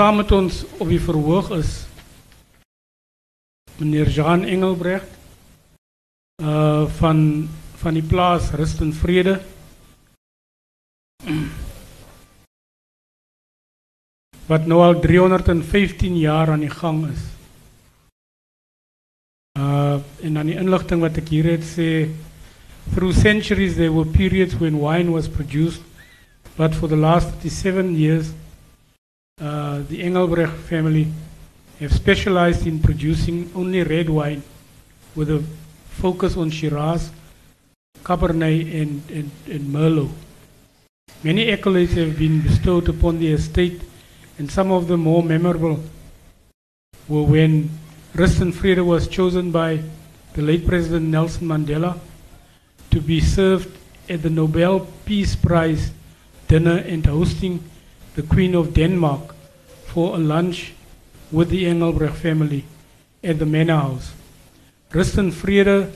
Saam met ons op die verhoog is meneer Jean Engelbrecht uh van van die plaas Rust en Vrede. Wat nou al 315 jaar aan die gang is. Uh en dan die inligting wat ek hier het sê through centuries there were periods when wine was produced but for the last 37 years uh the Engelbrecht family have specialized in producing only red wine with a focus on Shiraz, Cabernet and, and, and Merlot. Many accolades have been bestowed upon the estate and some of the more memorable were when Rust en Vrede was chosen by the late President Nelson Mandela to be served at the Nobel Peace Prize dinner and hosting the Queen of Denmark for a lunch with the Engelbrecht family at the Manor House. Rust en Vrede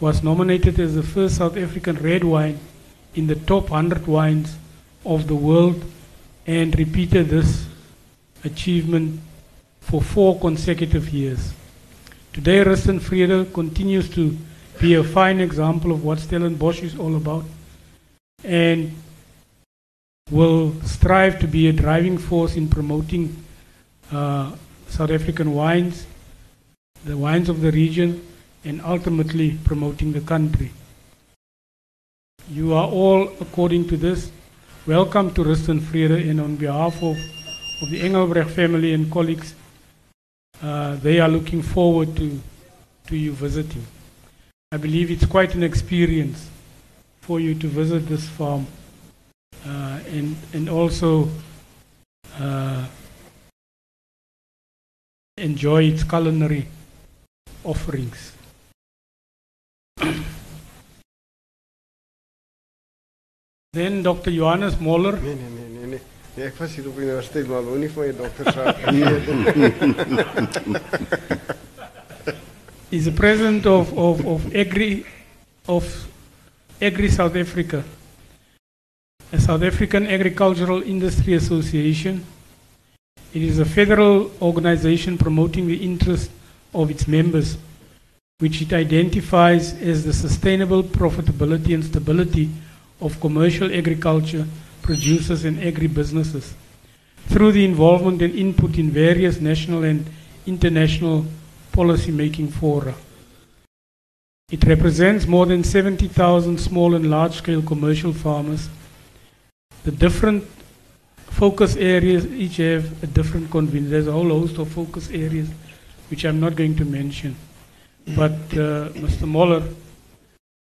was nominated as the first South African red wine in the top 100 wines of the world and repeated this achievement for four consecutive years. Today, Rust en Vrede continues to be a fine example of what Stellenbosch is all about and will strive to be a driving force in promoting uh, South African wines, the wines of the region, and ultimately promoting the country. You are all, according to this, welcome to Rust en Vrede and on behalf of, of the Engelbrecht family and colleagues, uh, they are looking forward to, to you visiting. I believe it's quite an experience for you to visit this farm and, and also uh, enjoy its culinary offerings. then Dr. Johannes Moller. Nee, nee, nee, nee, nee. nee ek was hier op universiteit, maar wou nie van jou dokter saak. He's the president of, of, of Agri of Agri South Africa, a South African Agricultural Industry Association. It is a federal organization promoting the interests of its members, which it identifies as the sustainable profitability and stability of commercial agriculture producers and agribusinesses through the involvement and input in various national and international policy making fora. It represents more than 70,000 small and large scale commercial farmers. The different focus areas each have a different convener. There's a whole host of focus areas which I'm not going to mention. But uh, Mr. Moller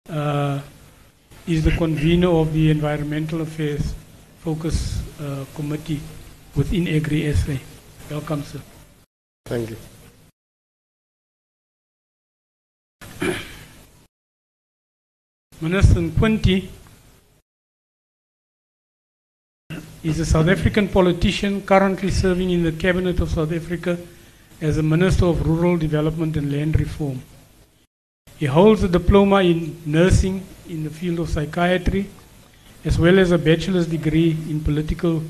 uh, is the convener of the Environmental Affairs Focus uh, Committee within Agri SA. Welcome, sir. Thank you. Minister Nkwinti is a South African politician currently serving in the Cabinet of South Africa as a Minister of Rural Development and Land Reform. He holds a diploma in nursing in the field of psychiatry, as well as a bachelor's degree in political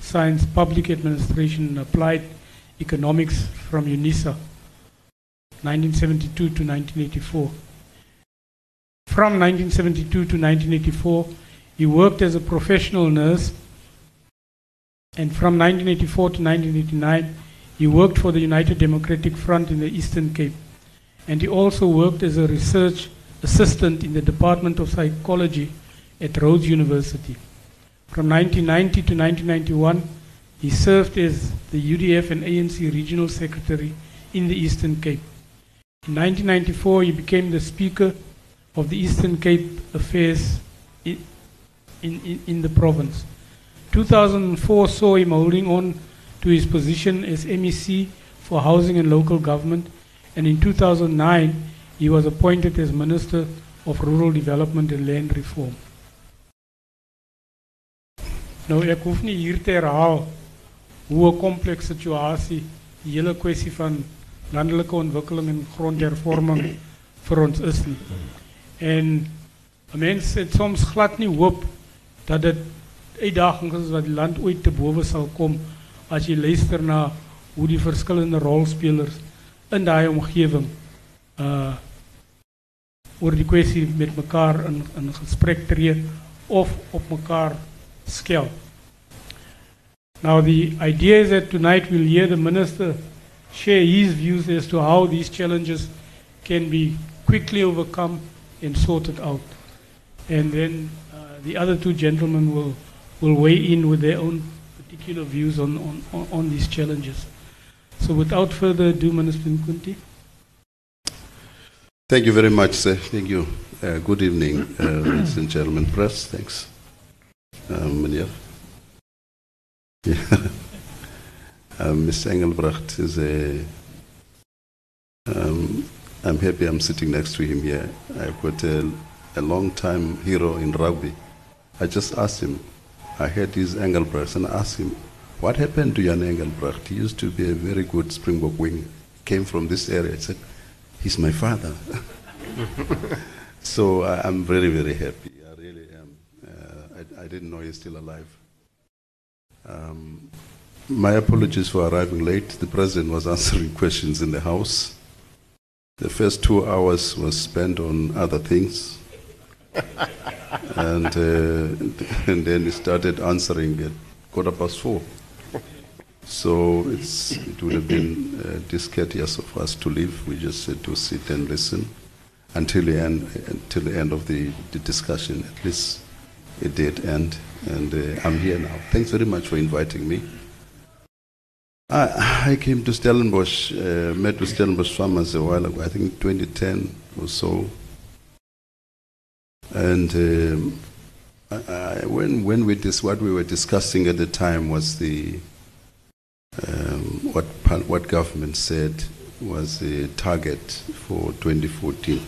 science, public administration, and applied economics from UNISA, 1972 to 1984. From 1972 to 1984, he worked as a professional nurse, and from 1984 to 1989, he worked for the United Democratic Front in the Eastern Cape. And he also worked as a research assistant in the Department of Psychology at Rhodes University. From 1990 to 1991, he served as the UDF and ANC regional secretary in the Eastern Cape. In 1994, he became the Speaker of the Eastern Cape Affairs in, in, in the province. 2004 saw him holding on to his position as MEC for Housing and Local Government, and in 2009 he was appointed as Minister of Rural Development and Land Reform. Nou ek hoef nie hier te herhaal hoe 'n komplekse situasie die hele kwessie van landelike ontwikkeling en grondhervorming vir ons is nie. En 'n mens het soms glad nie hoop dat dit uitdagings is wat die land ooit te bowe sal kom as jy luister na hoe die verskillende rolspelers in daai omgewing uh oor die kwessie met mekaar in in gesprek tree of op mekaar skel. Now the idea is that tonight we'll hear the minister share his views as to how these challenges can be quickly overcome and sorted out. And then uh, the other two gentlemen will, will weigh in with their own particular views on, on, on, these challenges. So without further ado, Minister Nkwinti. Thank you very much, sir. Thank you. Uh, good evening, uh, ladies and gentlemen. Press, thanks. Um. Yeah. um, Mr. Engelbrecht is a. Um, I'm happy I'm sitting next to him here. I've got a, a long time hero in rugby. I just asked him, I heard his Engelbrecht, and asked him, what happened to Jan Engelbrecht? He used to be a very good Springbok wing, came from this area. I said, he's my father. so I'm very, very happy. I really am. Uh, I, I didn't know he's still alive. Um, my apologies for arriving late. The president was answering questions in the House. The first two hours was spent on other things. and, uh, and then he started answering at quarter past four. So it's, it would have been uh, discourteous of us to leave. We just said to sit and listen until the end, until the end of the, the discussion. At least it did end, and uh, I'm here now. Thanks very much for inviting me. I, I came to Stellenbosch, uh, met with Stellenbosch farmers a while ago, I think 2010 or so. And um, I, when, when we dis- what we were discussing at the time was the um, what, what government said was the target for 2014.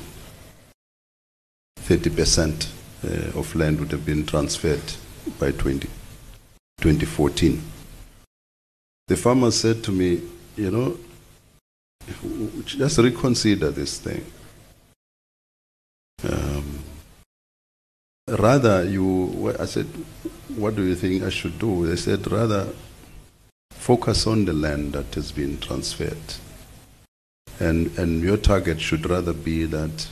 30% uh, of land would have been transferred by 20, 2014. The farmer said to me, you know, just reconsider this thing. Um, rather, you, I said, what do you think I should do? They said, rather focus on the land that has been transferred. And, and your target should rather be that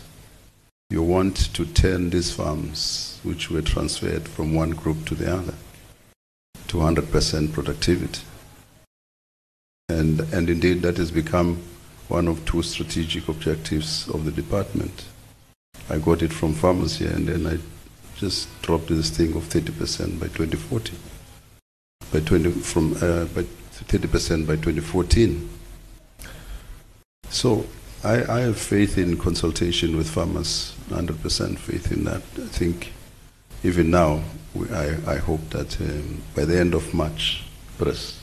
you want to turn these farms, which were transferred from one group to the other, to 100% productivity. And, and indeed, that has become one of two strategic objectives of the department. I got it from farmers here, and then I just drop this thing of 30% by 2040. By 20, from, uh, by 30% by 2014. So I, I have faith in consultation with farmers, 100% faith in that. I think even now, we, I, I hope that um, by the end of March, press,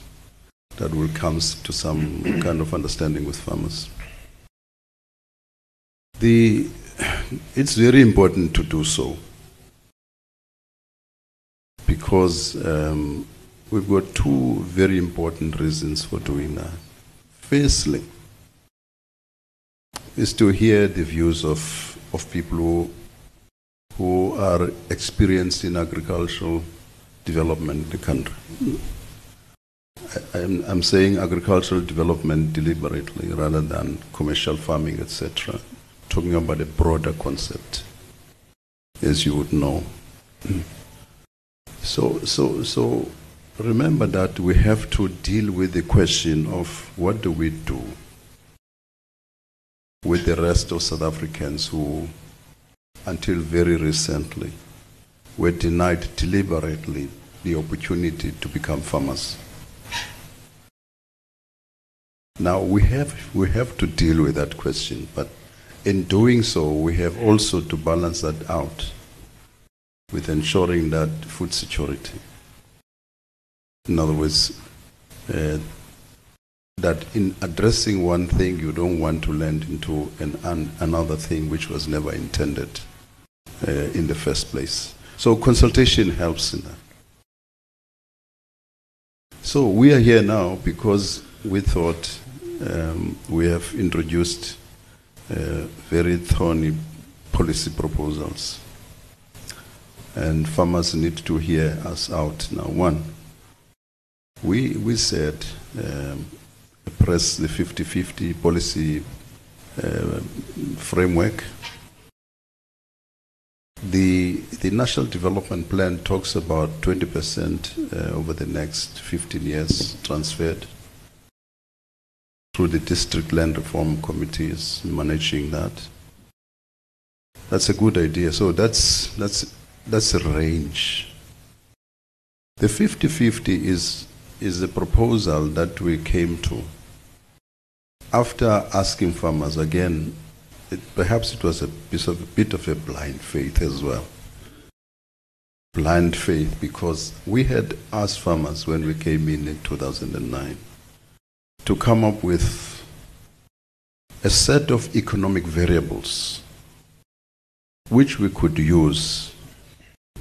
that will come to some kind of understanding with farmers. The, it's very important to do so because um, we've got two very important reasons for doing that. Firstly, is to hear the views of, of people who, who are experienced in agricultural development in the country. I, I'm, I'm saying agricultural development deliberately rather than commercial farming, etc. Talking about a broader concept, as you would know. So, so, so remember that we have to deal with the question of what do we do with the rest of South Africans who, until very recently, were denied deliberately the opportunity to become farmers. Now we have, we have to deal with that question, but in doing so, we have also to balance that out with ensuring that food security. In other words, uh, that in addressing one thing, you don't want to land into an, an, another thing which was never intended uh, in the first place. So consultation helps in that. So we are here now because we thought um, we have introduced uh, very thorny policy proposals. And farmers need to hear us out now. One, we, we said, um, press the 50-50 policy uh, framework. The, the National Development Plan talks about 20% uh, over the next 15 years transferred through the district land reform committees managing that. That's a good idea. So that's, that's, that's a range. The 50-50 is, is a proposal that we came to after asking farmers again, it, perhaps it was a, of, a bit of a blind faith as well. Blind faith because we had asked farmers when we came in in 2009 to come up with a set of economic variables which we could use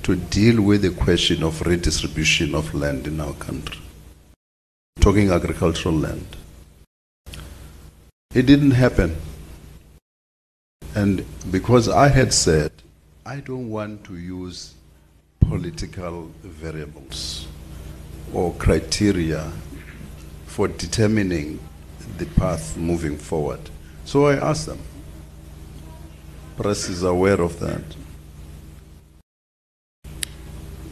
to deal with the question of redistribution of land in our country. Talking agricultural land. It didn't happen. And because I had said, I don't want to use political variables or criteria for determining the path moving forward. So I asked them. Press is aware of that.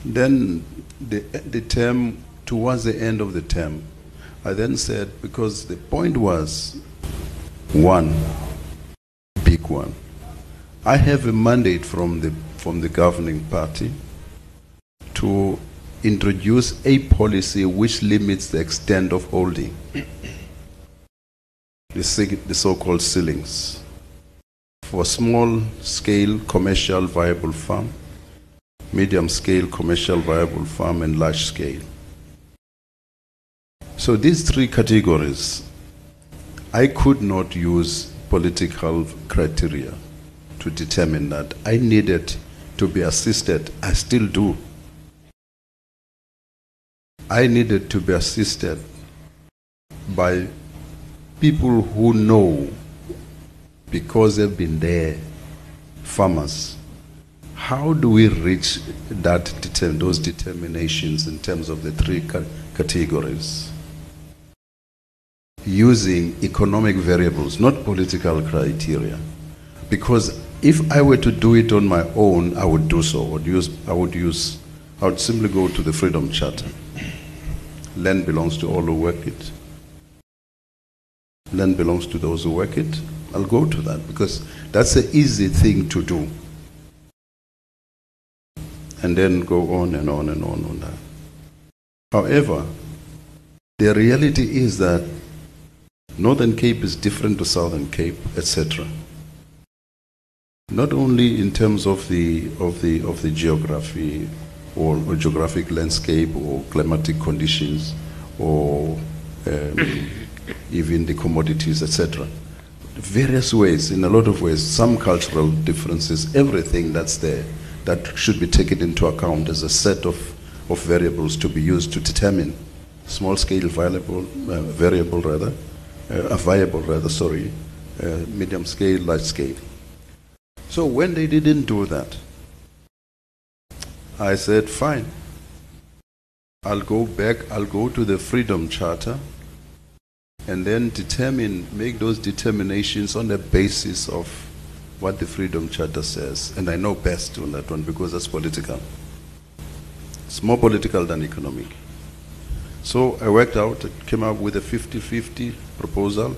Then the, the term, towards the end of the term, I then said, because the point was one, big one. I have a mandate from the, from the governing party to introduce a policy which limits the extent of holding, the, the so-called ceilings, for small scale commercial viable farm, medium scale commercial viable farm, and large scale. So these three categories I could not use political criteria to determine that. I needed to be assisted. I still do. I needed to be assisted by people who know because they've been there, farmers. How do we reach that those determinations in terms of the three categories? using economic variables, not political criteria. Because if I were to do it on my own, I would do so. I would use, I would use, I would simply go to the Freedom Charter. Land belongs to all who work it. Land belongs to those who work it. I'll go to that because that's an easy thing to do. And then go on and on and on on that. However, the reality is that Northern Cape is different to Southern Cape, etc. Not only in terms of the, of the, of the geography or, or geographic landscape or climatic conditions or um, even the commodities, etc. Various ways, in a lot of ways, some cultural differences, everything that's there that should be taken into account as a set of, of variables to be used to determine small scale viable, uh, variable rather, uh, viable rather, sorry, uh, medium scale, large scale. So when they didn't do that, I said, fine. I'll go back, I'll go to the Freedom Charter and then determine, make those determinations on the basis of what the Freedom Charter says. And I know best on that one because that's political. It's more political than economic. So I worked out, came up with a 50-50 proposal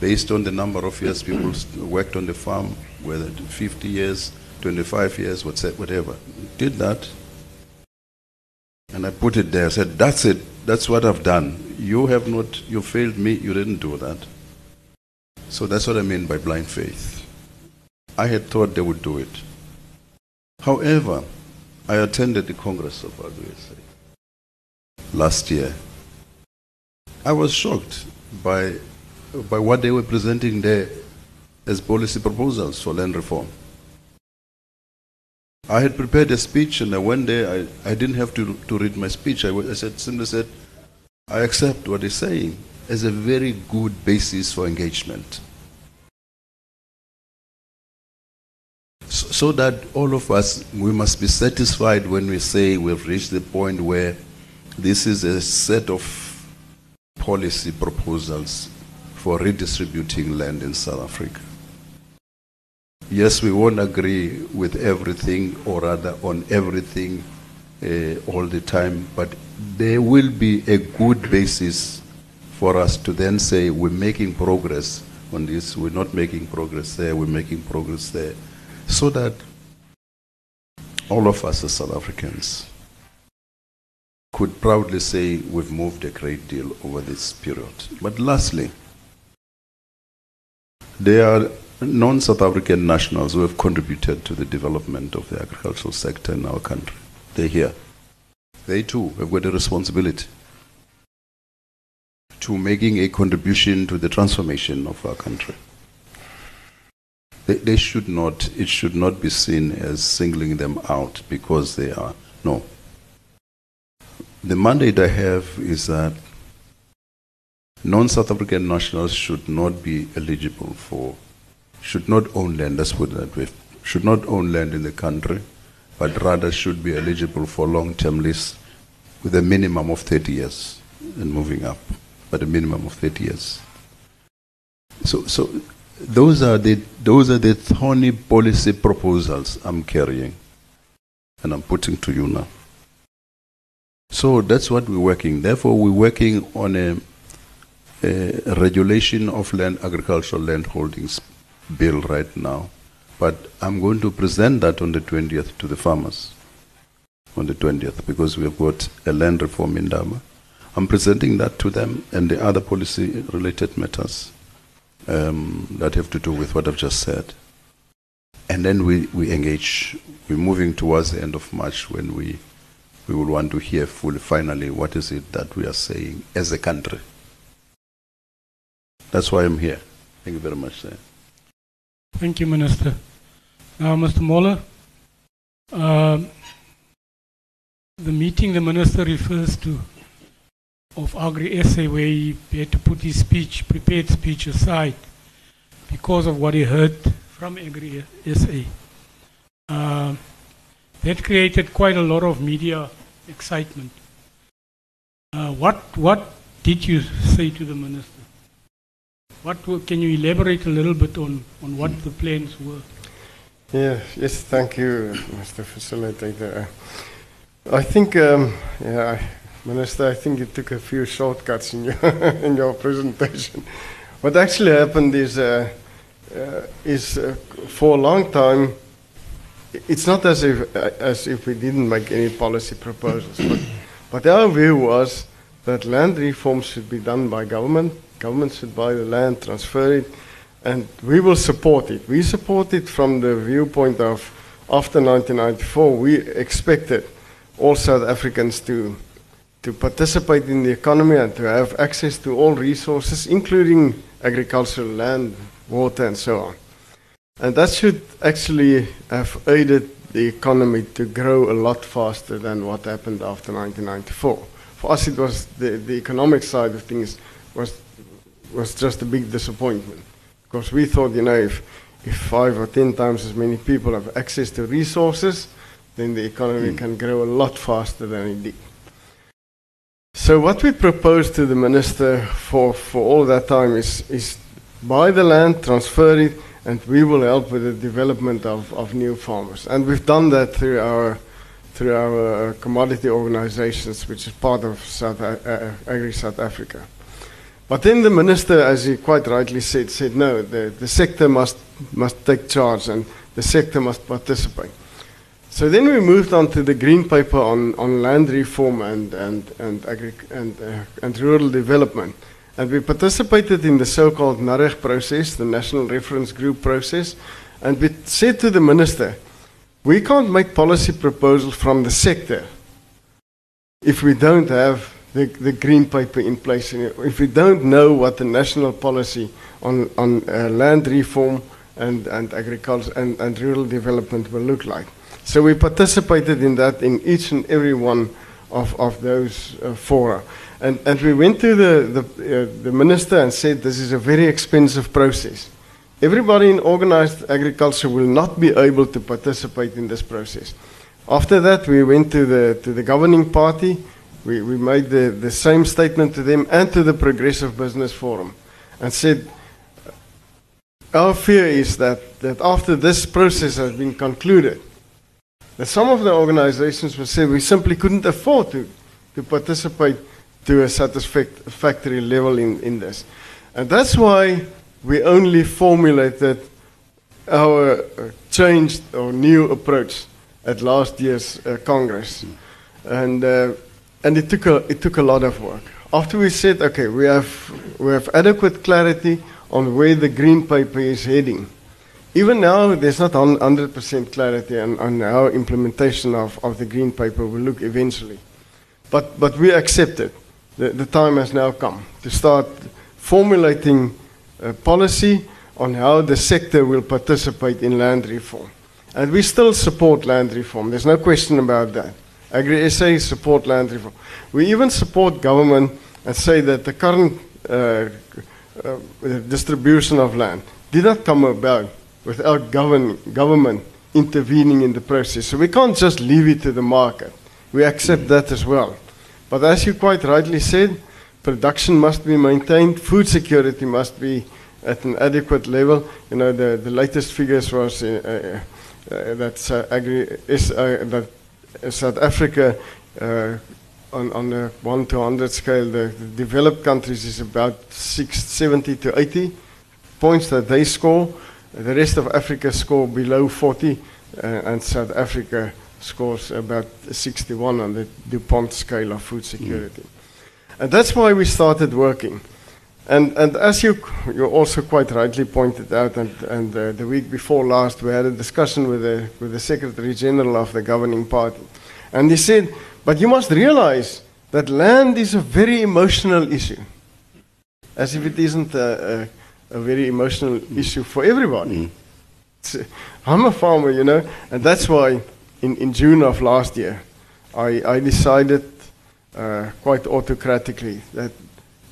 based on the number of years people worked on the farm, whether 50 years, 25 years, whatever. Did that. And I put it there. I said, that's it. That's what I've done. You have not, you failed me. You didn't do that. So that's what I mean by blind faith. I had thought they would do it. However, I attended the Congress of AgriSA last year. I was shocked by, by what they were presenting there as policy proposals for land reform. I had prepared a speech and I went there. I, I didn't have to, to read my speech. I, I said, simply said, I accept what he's saying as a very good basis for engagement. So, that all of us, we must be satisfied when we say we've reached the point where this is a set of policy proposals for redistributing land in South Africa. Yes, we won't agree with everything or rather on everything uh, all the time, but there will be a good basis for us to then say we're making progress on this, we're not making progress there, we're making progress there, so that all of us as South Africans could proudly say we've moved a great deal over this period. But lastly, there are non-South African nationals who have contributed to the development of the agricultural sector in our country. They're here. They too have got a responsibility to making a contribution to the transformation of our country. They, they should not, it should not be seen as singling them out because they are, no. The mandate I have is that non-South African nationals should not be eligible for, should not own land, let's put it that way, should not own land in the country, but rather should be eligible for long-term lease with a minimum of 30 years and moving up, but a minimum of 30 years. So, so those are the those are the thorny policy proposals I'm carrying, and I'm putting to you now. So that's what we're working. Therefore, we're working on a, a regulation of land agricultural land holdings bill right now, but I'm going to present that on the 20th to the farmers. On the 20th, because we have got a land reform indaba. I'm presenting that to them and the other policy related matters um, that have to do with what I've just said. And then we, we engage. We're moving towards the end of March when we, we will want to hear fully, finally, what is it that we are saying as a country. That's why I'm here. Thank you very much, sir. Thank you, Minister. Now, Mr. Moller, um, the meeting the Minister refers to of Agri SA where he had to put his speech, prepared speech aside because of what he heard from Agri SA. Uh, that created quite a lot of media excitement. Uh, what, what did you say to the minister? What can you elaborate a little bit on, on what the plans were? Yeah, yes, thank you, Mr. Facilitator. I think, um, yeah, Minister, I think you took a few shortcuts in your in your presentation. What actually happened is, uh, uh, is uh, for a long time, it's not as if uh, as if we didn't make any policy proposals, but but our view was that land reforms should be done by government. Government should buy the land, transfer it, and we will support it. We support it from the viewpoint of after 1994, we expected all South Africans to to participate in the economy and to have access to all resources, including agricultural land, water, and so on. And that should actually have aided the economy to grow a lot faster than what happened after 1994. For us, it was the, the economic side of things was was just a big disappointment because we thought, you know, if if five or ten times as many people have access to resources, then the economy hmm. can grow a lot faster than it did. So what we propose to the minister for, for all that time is, is buy the land, transfer it, and we will help with the development of, of new farmers. And we've done that through our through our uh, commodity organizations, which is part of South uh, Agri South Africa. But then the minister, as he quite rightly said, said no, the, the sector must must take charge and the sector must participate. So then we moved on to the green paper on, on land reform and and and, agri- and, uh, and rural development, and we participated in the so-called NAREG process, the National Reference Group process, and we said to the minister, we can't make policy proposals from the sector if we don't have the, the green paper in place, if we don't know what the national policy on, on uh, land reform and, and agriculture and, and rural development will look like. So we participated in that in each and every one of, of those uh, fora. And, and we went to the, the, uh, the minister and said, this is a very expensive process. Everybody in organized agriculture will not be able to participate in this process. After that, we went to the, to the governing party we, we made the, the same statement to them and to the Progressive Business Forum and said, our fear is that, that after this process has been concluded, that some of the organizations will say we simply couldn't afford to, to participate to a satisfactory level in, in this. And that's why we only formulated our uh, changed or new approach at last year's uh, Congress. And, uh, and it, took a, it took a lot of work. After we said, okay, we have, we have adequate clarity on where the green paper is heading. Even now, there's not 100% clarity on, on how implementation of, of the green paper will look eventually. But, but we accept it. The, the time has now come to start formulating a policy on how the sector will participate in land reform. And we still support land reform. There's no question about that. Agri SA support land reform. We even support government and say that the current uh, uh, distribution of land did not come about without govern, government intervening in the process. So we can't just leave it to the market. We accept that as well. But as you quite rightly said, production must be maintained, food security must be at an adequate level. You know, the, the latest figures was uh, uh, uh agri is, uh, that South Africa uh, on, on a 1 to 100 scale, the, the, developed countries is about 6, 70 to 80 points that they score. The rest of Africa score below 40, uh, and South Africa scores about 61 on the DuPont scale of food security. Mm. And that's why we started working. And, and as you, you also quite rightly pointed out, and, and uh, the week before last, we had a discussion with the, with the Secretary General of the governing party. And he said, but you must realize that land is a very emotional issue. As if it isn't a, a, a very emotional issue for everybody. Mm. I'm a farmer, you know, and that's why in, in June of last year, I, I decided uh, quite autocratically that,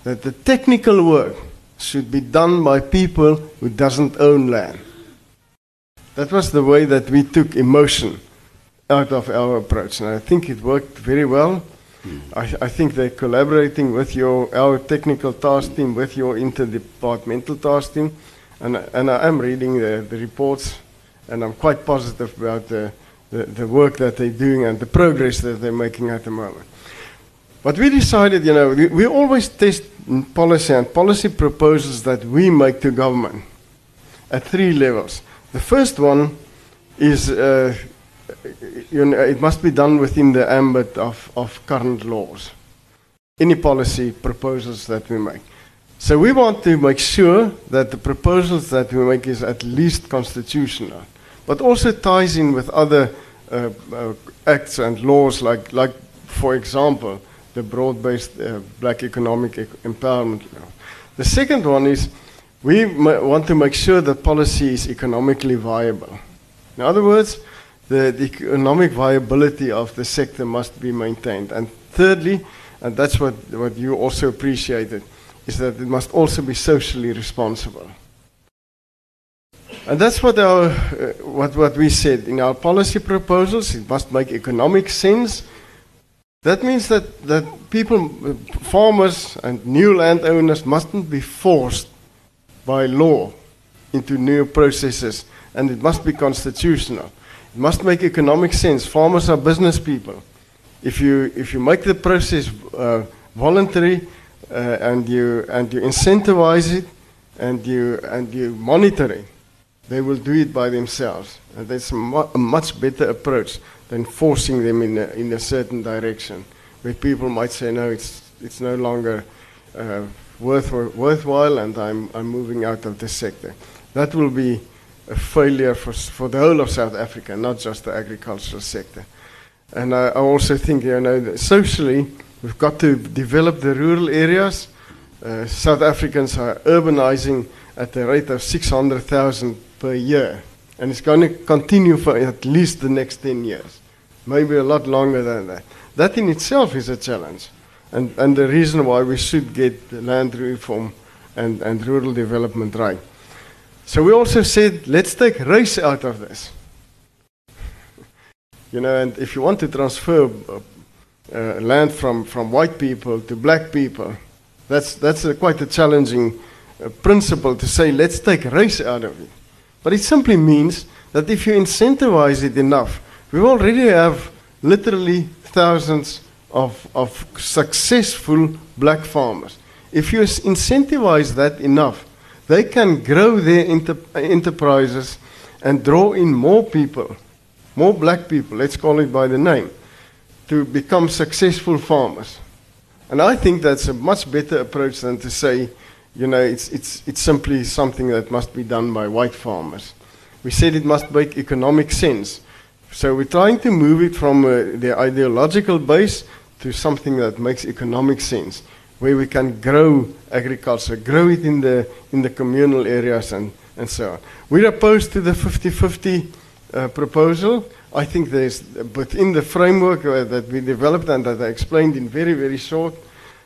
that the technical work should be done by people who doesn't own land. That was the way that we took emotion out of our approach. And I think it worked very well. I, I, think they're collaborating with your, our technical task team, with your interdepartmental task team. And, and I am reading the, the reports, and I'm quite positive about the, the, the work that they're doing and the progress that they're making at the moment. But we decided, you know, we, we always test policy and policy proposals that we make to government at three levels. The first one is uh, you know, it must be done within the ambit of, of current laws. Any policy proposals that we make. So we want to make sure that the proposals that we make is at least constitutional, but also ties in with other uh, uh, acts and laws, like, like for example, the broad-based uh, black economic e empowerment law. The second one is we want to make sure that policy is economically viable. In other words, the, the economic viability of the sector must be maintained. And thirdly, and that's what, what you also appreciated, is that it must also be socially responsible. And that's what, our, uh, what, what we said in our policy proposals. It must make economic sense. That means that, that people, farmers and new landowners mustn't be forced by law into new processes, and it must be constitutional. It must make economic sense. Farmers are business people. If you, if you make the process uh, voluntary uh, and, you, and you incentivize it and you, and you monitor it, they will do it by themselves. And that's a, mu a much better approach than forcing them in a, in a certain direction, where people might say, no, it's, it's no longer uh, worth, worthwhile and I'm, I'm moving out of this sector. That will be a failure for, for the whole of South Africa, not just the agricultural sector. And I, I also think, you know, that socially, we've got to develop the rural areas. Uh, South Africans are urbanizing at the rate of 600,000 per year. And it's going to continue for at least the next 10 years, maybe a lot longer than that. That in itself is a challenge. And, and the reason why we should get land reform and, and rural development right. So we also said, let's take race out of this. You know, and if you want to transfer uh, uh, land from, from white people to black people. That's, that's a, quite a challenging uh, principle to say, let's take race out of it. But it simply means that if you incentivize it enough, we already have literally thousands of, of successful black farmers. If you incentivize that enough, they can grow their inter- enterprises and draw in more people, more black people, let's call it by the name, to become successful farmers. And I think that's a much better approach than to say, you know, it's, it's, it's simply something that must be done by white farmers. We said it must make economic sense. So we're trying to move it from uh, the ideological base to something that makes economic sense, where we can grow agriculture, grow it in the, in the communal areas and, and so on. We're opposed to the 50 50 uh, proposal. I think there's, within the framework uh, that we developed and that I explained in very, very short,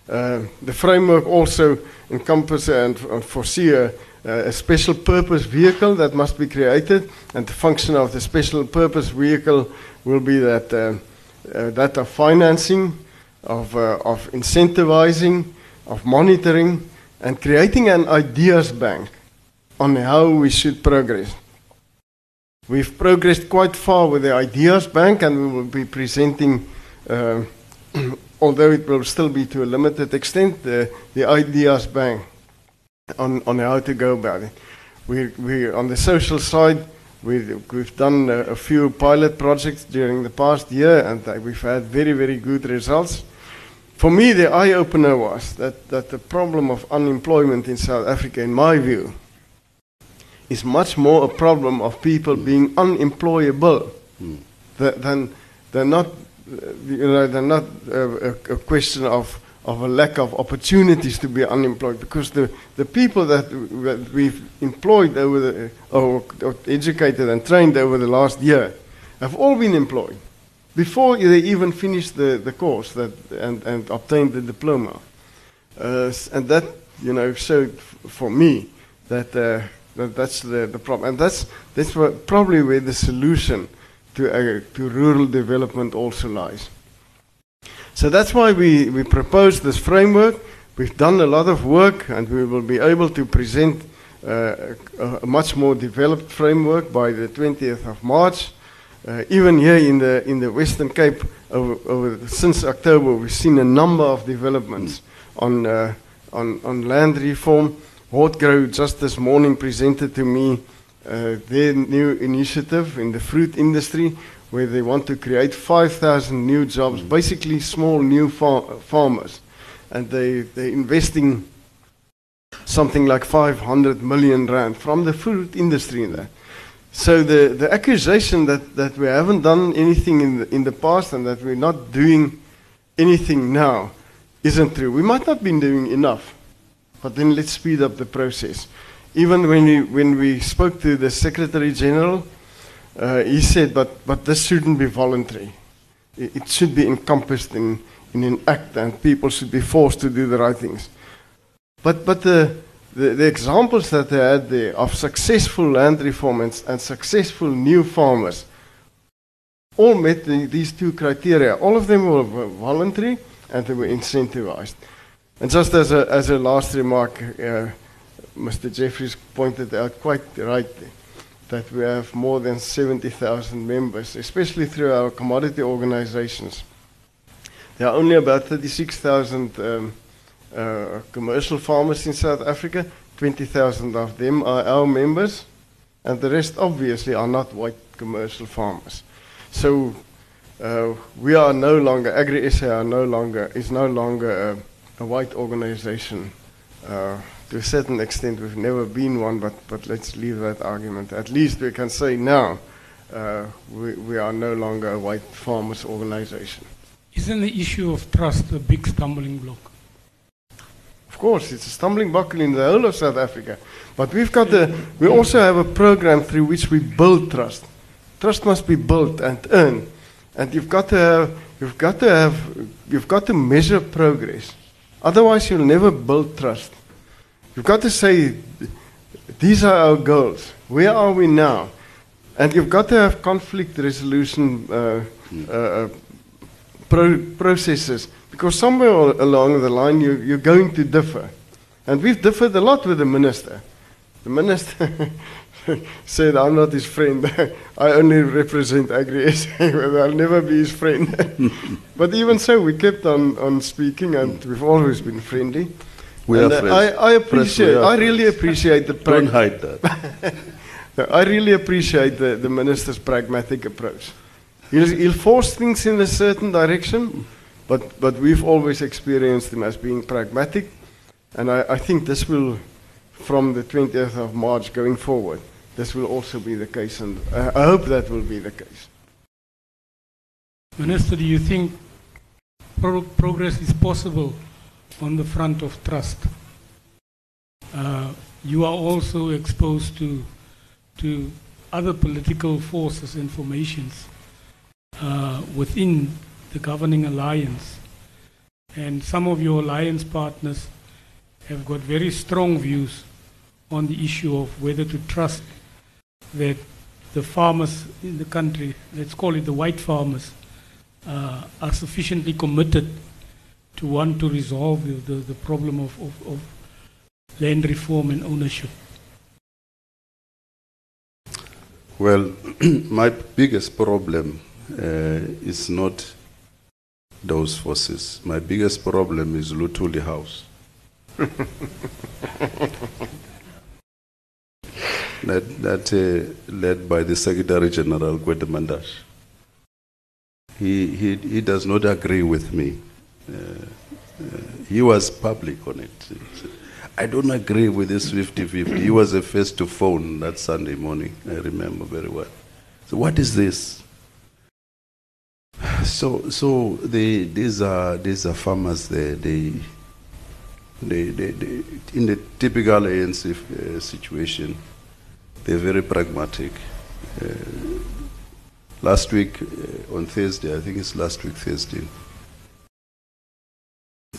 uh, the framework also encompasses and, foresee a, a special purpose vehicle that must be created, and the function of the special purpose vehicle will be that, uh, uh, that of financing, of, uh, of incentivizing, of monitoring, and creating an ideas bank on how we should progress. We've progressed quite far with the Ideas Bank, and we will be presenting, uh, although it will still be to a limited extent, the, the Ideas Bank on, on how to go about it. We, we, on the social side, we, we've done a, a, few pilot projects during the past year, and uh, we've had very, very good results. For me, the eye opener was that, that the problem of unemployment in South Africa, in my view, is much more a problem of people being unemployable mm. than, than not, you know, than not a, a, question of, of a lack of opportunities to be unemployed. Because the, the people that, that we've employed over the, or, or educated and trained over the last year have all been employed before they even finished the, the course that, and, and obtained the diploma. Uh, and that, you know, showed for me that uh, that, that's the, the problem. And that's, that's probably where the solution to, uh, to rural development also lies. So that's why we, we proposed this framework. We've done a lot of work and we will be able to present uh, a, a, much more developed framework by the 20th of March. Uh, even here in the, in the Western Cape, over, over, since October, we've seen a number of developments on, uh, on, on land reform. Hortgro just this morning presented to me uh, their new initiative in the fruit industry where they want to create 5,000 new jobs, mm. basically small new far- farmers. And they, they're investing something like 500 million rand from the fruit industry in that. So the, the accusation that, that we haven't done anything in the, in the past and that we're not doing anything now isn't true. We might not be doing enough. But then let's speed up the process. Even when we, when we spoke to the Secretary General, uh, he said, but, but this shouldn't be voluntary. It, it should be encompassed in, in an act, and people should be forced to do the right things. But, but the, the, the examples that they had there of successful land reform and, and successful new farmers all met the, these two criteria. All of them were voluntary and they were incentivized. And just as a, as a last remark, uh, Mr. Jeffries pointed out quite right that we have more than 70,000 members, especially through our commodity organizations. There are only about 36,000 um, uh, commercial farmers in South Africa. 20,000 of them are our members, and the rest obviously are not white commercial farmers. So uh, we are no longer, Agri-SA are no longer, is no longer uh, a white organization. Uh, to a certain extent, we've never been one, but, but let's leave that argument. At least we can say now uh, we, we are no longer a white farmers organization. Isn't the issue of trust a big stumbling block? Of course, it's a stumbling block in the whole of South Africa. But we've got a, we also have a program through which we build trust. Trust must be built and earned. And you've got to have, you've got to have, you've got to measure progress. Otherwise, you'll never build trust. You've got to say, these are our goals. Where are we now? And you've got to have conflict resolution uh, uh, pro- processes because somewhere along the line you, you're going to differ. And we've differed a lot with the minister. The minister said, I'm not his friend. I only represent Agri SA, I'll never be his friend. but even so, we kept on, on speaking and we've always been friendly. We and are uh, friends. I, I appreciate, I really appreciate the Don't hide that. I really appreciate the, the minister's pragmatic approach. He'll, he'll force things in a certain direction, but, but we've always experienced him as being pragmatic. And I, I think this will, from the 20th of March going forward, this will also be the case. And I, I hope that will be the case. Minister, do you think pro- progress is possible on the front of trust? Uh, you are also exposed to, to other political forces and formations uh, within the governing alliance. And some of your alliance partners have got very strong views on the issue of whether to trust that the farmers in the country, let's call it the white farmers, uh, are sufficiently committed to want to resolve the, the, problem of, of, of land reform and ownership. Well, my biggest problem uh, is not those forces. My biggest problem is Luthuli House. that that uh, led by the Secretary General Gwede Mantashe. He, he, he does not agree with me. Uh, uh, he was public on it. I don't agree with this 50 50. He was the first to phone that Sunday morning, I remember very well. So, what is this? So, so they, these, are, these are farmers there. They, they, they, they, in the typical ANC uh, situation, they're very pragmatic. Uh, last week, uh, on Thursday, I think it's last week, Thursday,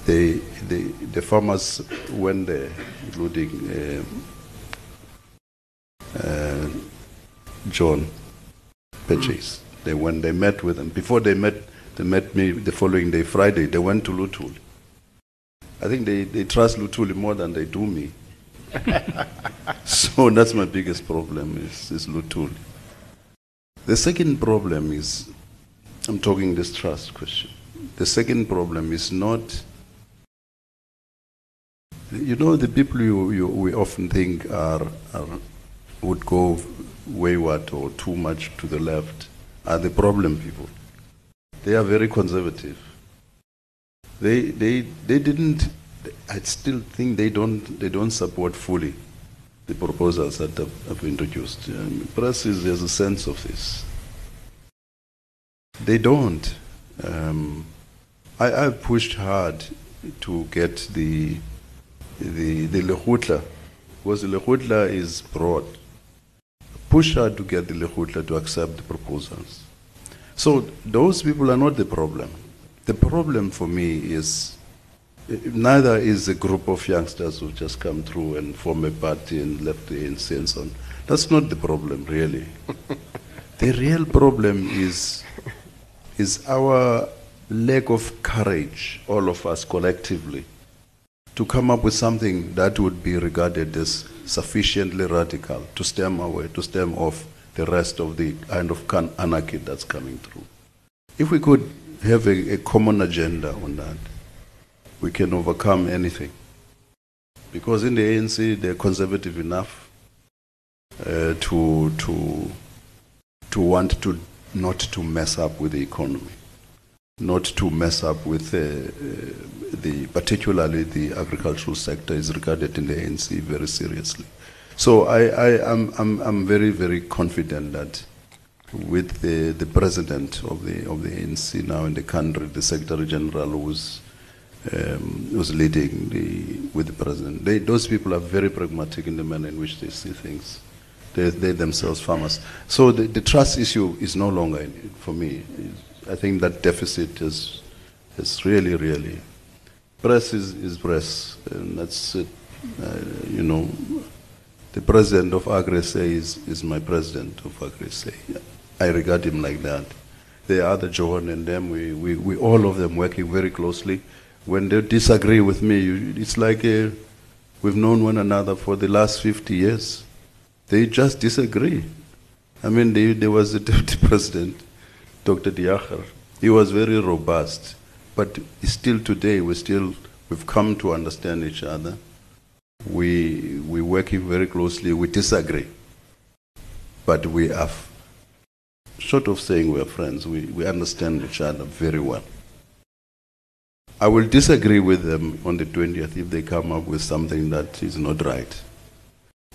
they, they, the farmers went there, including um, uh, John Purchase. They when they met with them before they met, they met me the following day, Friday. They went to Luthuli. I think they, they trust Luthuli more than they do me. so that's my biggest problem is, is Luthuli. The second problem is, I'm talking this trust question. The second problem is not you know, the people you, you, we often think are, are, would go wayward or too much to the left are the problem people. They are very conservative. They, they, they didn't, I still think they don't, they don't support fully the proposals that have, have introduced. Um, press is, there's a sense of this. They don't. Um, I, I've pushed hard to get the the, the Lekgotla, because the Lekgotla is broad. Push hard to get the Lekgotla to accept the proposals. So those people are not the problem. The problem for me is neither is a group of youngsters who've just come through and form a party and left the ANC and so on. That's not the problem, really. the real problem is, is our lack of courage, all of us collectively, to come up with something that would be regarded as sufficiently radical to stem away, to stem off the rest of the kind of anarchy that's coming through. If we could have a, a common agenda on that, we can overcome anything. Because in the ANC, they're conservative enough uh, to, to, to want to not to mess up with the economy, not to mess up with uh, uh, the, particularly the agricultural sector is regarded in the ANC very seriously. So I, I, am I'm, I'm very, very confident that with the, the president of the, of the ANC now in the country, the Secretary General who's, um, who's leading the, with the president, they, those people are very pragmatic in the manner in which they see things. They, they themselves farmers. So the, the trust issue is no longer, for me, I think that deficit is, is really, really press is, is press, and that's it. Uh, you know, the president of AgriSA is, is my president of AgriSA. I regard him like that. the other John and them, we, we, we all of them working very closely. When they disagree with me, you, it's like uh we've known one another for the last 50 years. They just disagree. I mean, they, there was a deputy president, Dr. Diakhar. He was very robust, but still today we still we've come to understand each other. We we working very closely. We disagree, but we are short of saying we're friends. We we understand each other very well. I will disagree with them on the 20th if they come up with something that is not right.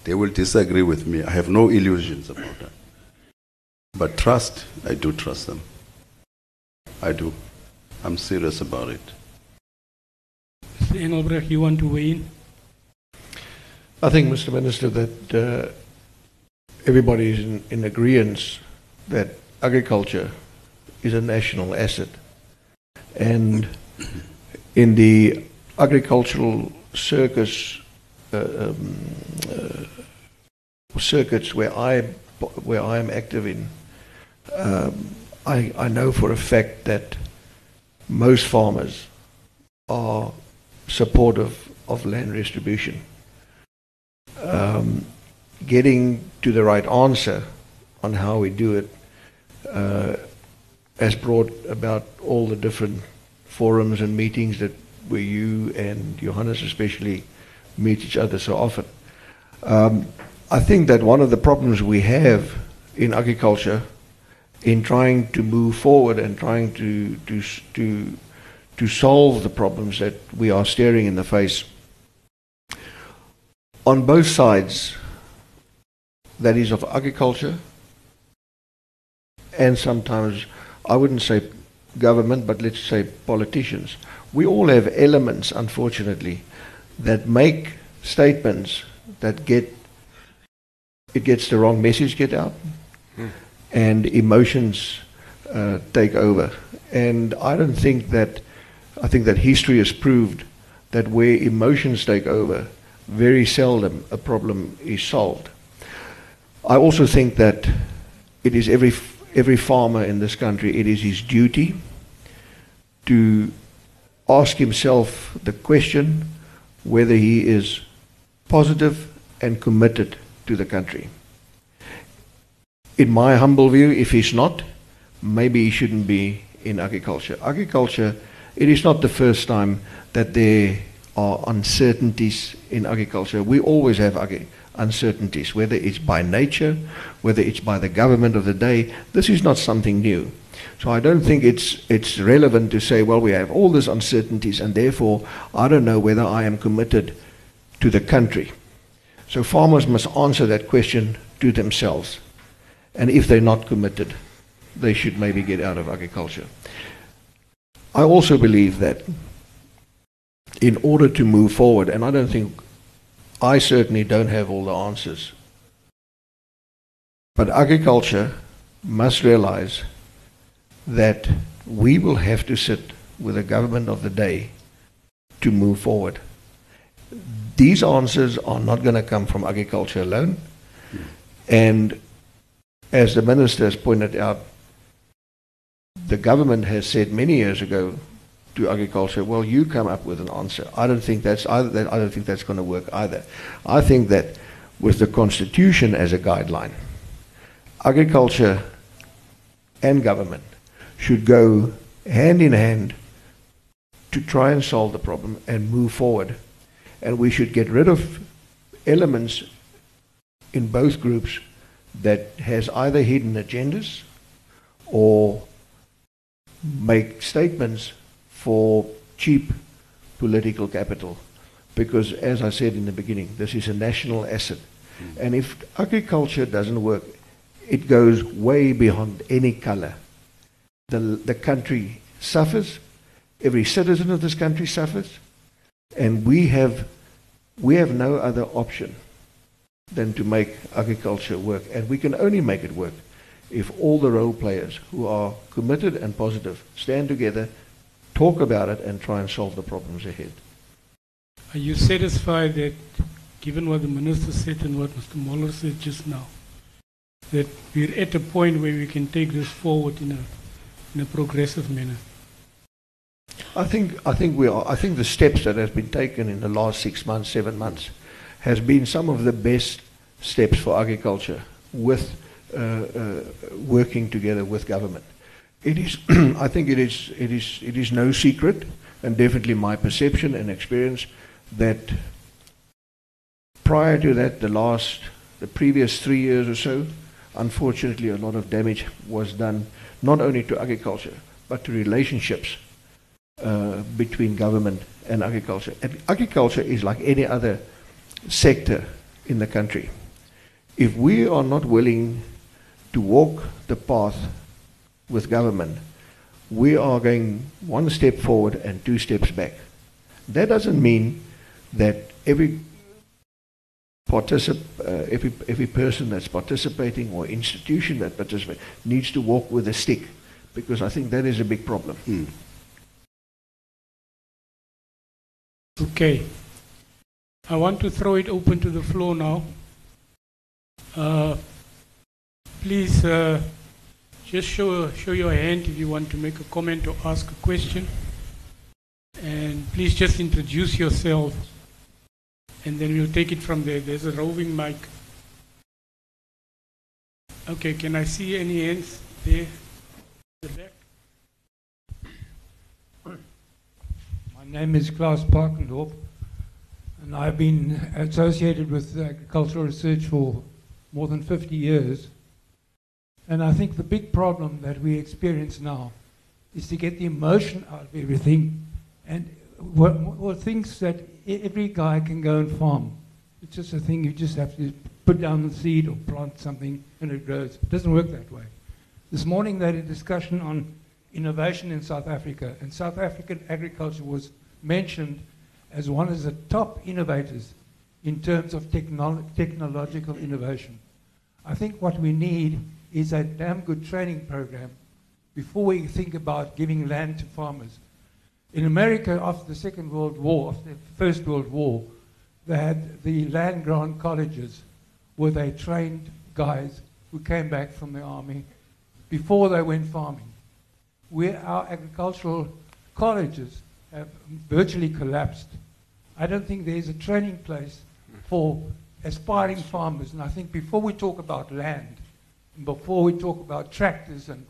They will disagree with me. I have no illusions about that. But trust, I do trust them. I do. I'm serious about it. Mr. Engelbrecht, you want to weigh in? I think, Mr. Minister, that uh, everybody is in, in agreement that agriculture is a national asset. And in the agricultural circus uh, um, uh, circuits where I where I am active in, um, I, I know for a fact that most farmers are supportive of land restitution. Um, getting to the right answer on how we do it uh, has brought about all the different forums and meetings that where you and Johannes especially meet each other so often. Um, I think that one of the problems we have in agriculture in trying to move forward and trying to, to, to, to solve the problems that we are staring in the face. On both sides, that is of agriculture and sometimes, I wouldn't say government, but let's say politicians. We all have elements, unfortunately, that make statements that get it gets the wrong message get out, hmm. And emotions uh, take over. And I don't think that I think that history has proved that where emotions take over, very seldom a problem is solved. I also think that it is every every farmer in this country, it is his duty to ask himself the question whether he is positive and committed to the country. In my humble view, if he's not, maybe he shouldn't be in agriculture. Agriculture, it is not the first time that there are uncertainties in agriculture. We always have agri- uncertainties, whether it's by nature, whether it's by the government of the day. This is not something new. So I don't think it's it's relevant to say, well, we have all these uncertainties, and therefore I don't know whether I am committed to the country. So farmers must answer that question to themselves, and if they're not committed, they should maybe get out of agriculture. I also believe that in order to move forward, and I don't think I certainly don't have all the answers. But agriculture must realize that we will have to sit with the government of the day to move forward. These answers are not going to come from agriculture alone. And as the minister has pointed out, the government has said many years ago to agriculture, well, you come up with an answer. I don't think that's either, I don't think that's going to work either. I think that with the constitution as a guideline, agriculture and government should go hand in hand to try and solve the problem and move forward. And we should get rid of elements in both groups that has either hidden agendas or make statements for cheap political capital. Because, as I said in the beginning, this is a national asset. Hmm. And if agriculture doesn't work, it goes way beyond any color. The, the country suffers, every citizen of this country suffers, and we have, we have no other option than to make agriculture work. And we can only make it work if all the role players who are committed and positive stand together talk about it and try and solve the problems ahead. Are you satisfied that, given what the minister said and what Mr. Moller said just now, that we're at a point where we can take this forward in a in a progressive manner. I think I think we are. I think the steps that have been taken in the last six months, seven months, has been some of the best steps for agriculture with uh, uh, working together with government. It is. I think it is. It is. It is no secret, and definitely my perception and experience that prior to that, the last, the previous three years or so, unfortunately, a lot of damage was done not only to agriculture but to relationships uh, between government and agriculture. And agriculture is like any other sector in the country. If we are not willing to walk the path with government, we are going one step forward and two steps back. That doesn't mean that every particip- uh, every, every person that's participating or institution that participates needs to walk with a stick, because I think that is a big problem. Mm. Okay. I want to throw it open to the floor now. Uh, please uh, just show, show your hand if you want to make a comment or ask a question. And please just introduce yourself. And then we'll take it from there. There's a roving mic. Okay, can I see any hands there? The back. My name is Klaus Parkendorp, and I've been associated with uh, agricultural research for more than 50 years. And I think the big problem that we experience now is to get the emotion out of everything and what, what that every guy can go and farm. It's just a thing you just have to put down the seed or plant something and it grows. It doesn't work that way. This morning they had a discussion on innovation in South Africa, and South African agriculture was mentioned as one of the top innovators in terms of technolo- technological innovation. I think what we need is a damn good training program before we think about giving land to farmers. In America, after the Second World War, after the First World War, they had the land grant colleges where they trained guys who came back from the army before they went farming. Where our agricultural colleges have virtually collapsed. I don't think there's a training place for aspiring farmers. And I think before we talk about land, before we talk about tractors and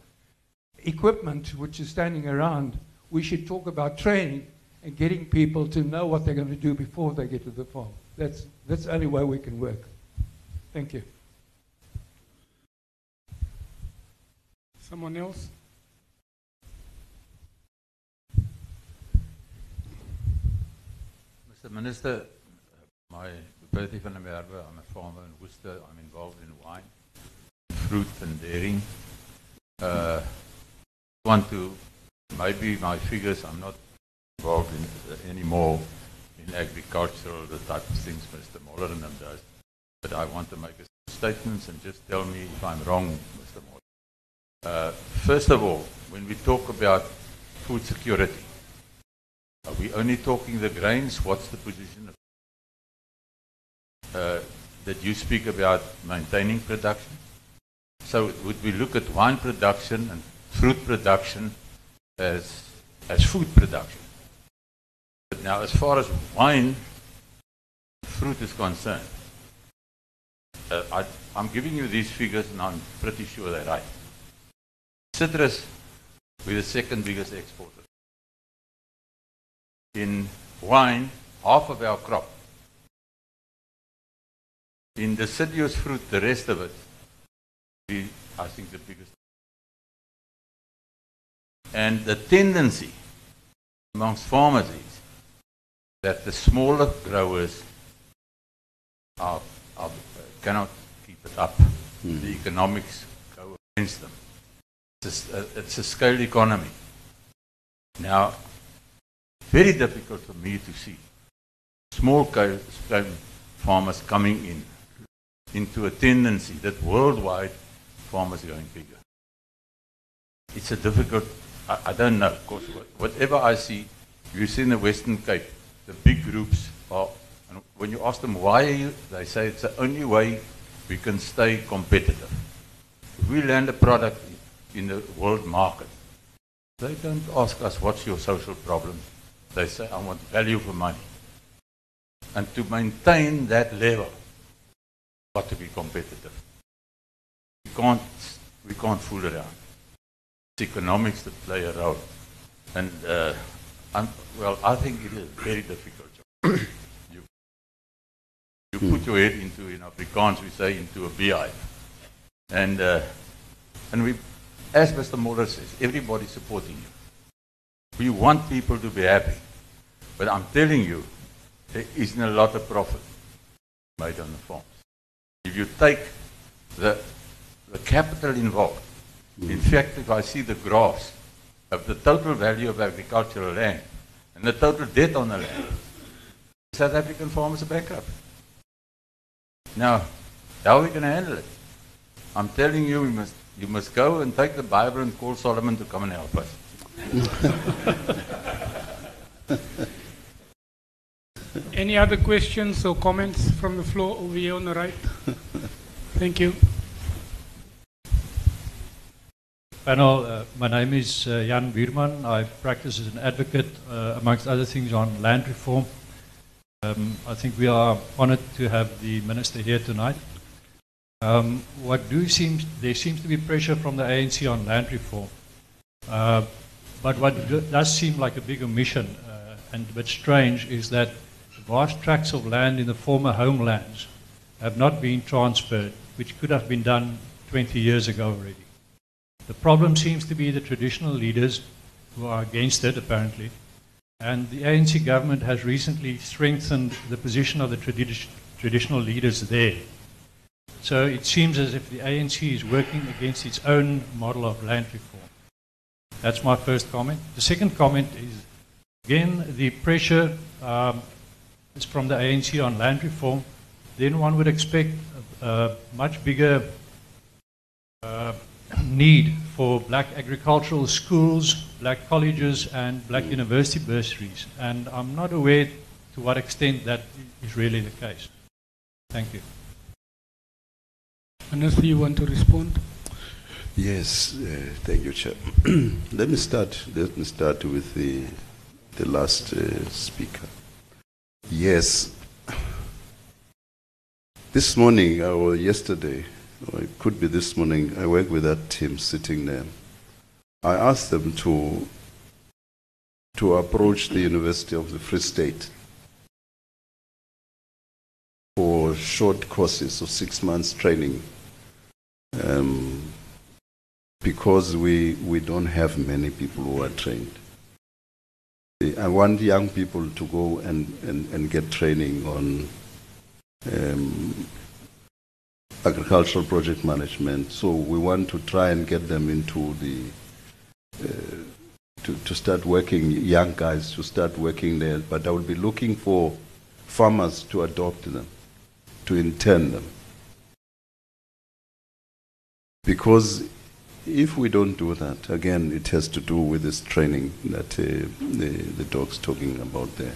equipment which is standing around, we should talk about training and getting people to know what they're going to do before they get to the farm. That's, that's the only way we can work. Thank you. Someone else? Mr. Minister, my Bertie van der Merwe, I'm a farmer in Worcester. I'm involved in wine, fruit and dairy. Uh, want to, maybe my figures, I'm not involved in uh, anymore in agricultural, the type of things Mr. Molleringham does. But I want to make a statements and just tell me if I'm wrong, Mr. Moller. Uh, first of all, when we talk about food security, are we only talking the grains? What's the position of uh, that you speak about maintaining production? So would we look at wine production and fruit production as as food production? But now, as far as wine, fruit is concerned, uh, I, I'm giving you these figures, and I'm pretty sure they're right. Citrus, we're the second biggest exporter in wine, half of our crop. In deciduous fruit, the rest of it, we, I think, the biggest. And the tendency amongst farmers is that the smaller growers are, are, cannot keep it up. Hmm. The economics go against them. It's a, it's a scale economy. Now, very difficult for me to see small scale farmers coming in into a tendency that worldwide farmers are going bigger. It's a difficult, I, I don't know, of course, whatever I see, you see in the Western Cape, the big groups are, and when you ask them why are you, they say it's the only way we can stay competitive. If we land a product in the world market, They don't ask us, what's your social problem? They say, I want value for money. And to maintain that level, got to be competitive. We can't, we can't fool around. It's economics that play a role. And, uh, well, I think it is a very difficult job. you, you put your head into, in Afrikaans, we can't we say, into a BI. And, uh, and we, as Mr. Moller says, everybody's supporting you. We want people to be happy. But I'm telling you, there isn't a lot of profit made on the farms. If you take the, the capital involved, in mm. fact, if I see the graphs of the total value of agricultural land and the total debt on the land, South African farmers are bankrupt. Now, how are we going to handle it? I'm telling you, we must, you must go and take the Bible and call Solomon to come and help us. Any other questions or comments from the floor over here on the right? Thank you. Panel, uh, my name is uh, Jan Buurman. I practice as an advocate, uh, amongst other things, on land reform. Um, I think we are honored to have the minister here tonight. Um, what do seems there seems to be pressure from the ANC on land reform, uh, but what does seem like a big omission uh, and a bit strange is that vast tracts of land in the former homelands have not been transferred, which could have been done 20 years ago already. The problem seems to be the traditional leaders who are against it, apparently. And the ANC government has recently strengthened the position of the tradi- traditional leaders there. So it seems as if the ANC is working against its own model of land reform. That's my first comment. The second comment is again, the pressure um, is from the ANC on land reform. Then one would expect a, a much bigger uh, need for black agricultural schools, black colleges, and black university bursaries. And I'm not aware to what extent that is really the case. Thank you. Minister, you want to respond? Yes, uh, thank you, Chair. let me start. Let me start with the the last uh, speaker. Yes, this morning or yesterday, or it could be this morning, I work with that team sitting there. I asked them to to approach the University of the Free State for short courses of six months training. Um, because we, we don't have many people who are trained. I want young people to go and, and, and get training on um, agricultural project management. So we want to try and get them into the, uh, to, to start working, young guys to start working there. But I will be looking for farmers to adopt them, to intern them. Because if we don't do that, again, it has to do with this training that uh, the, the dog's talking about there.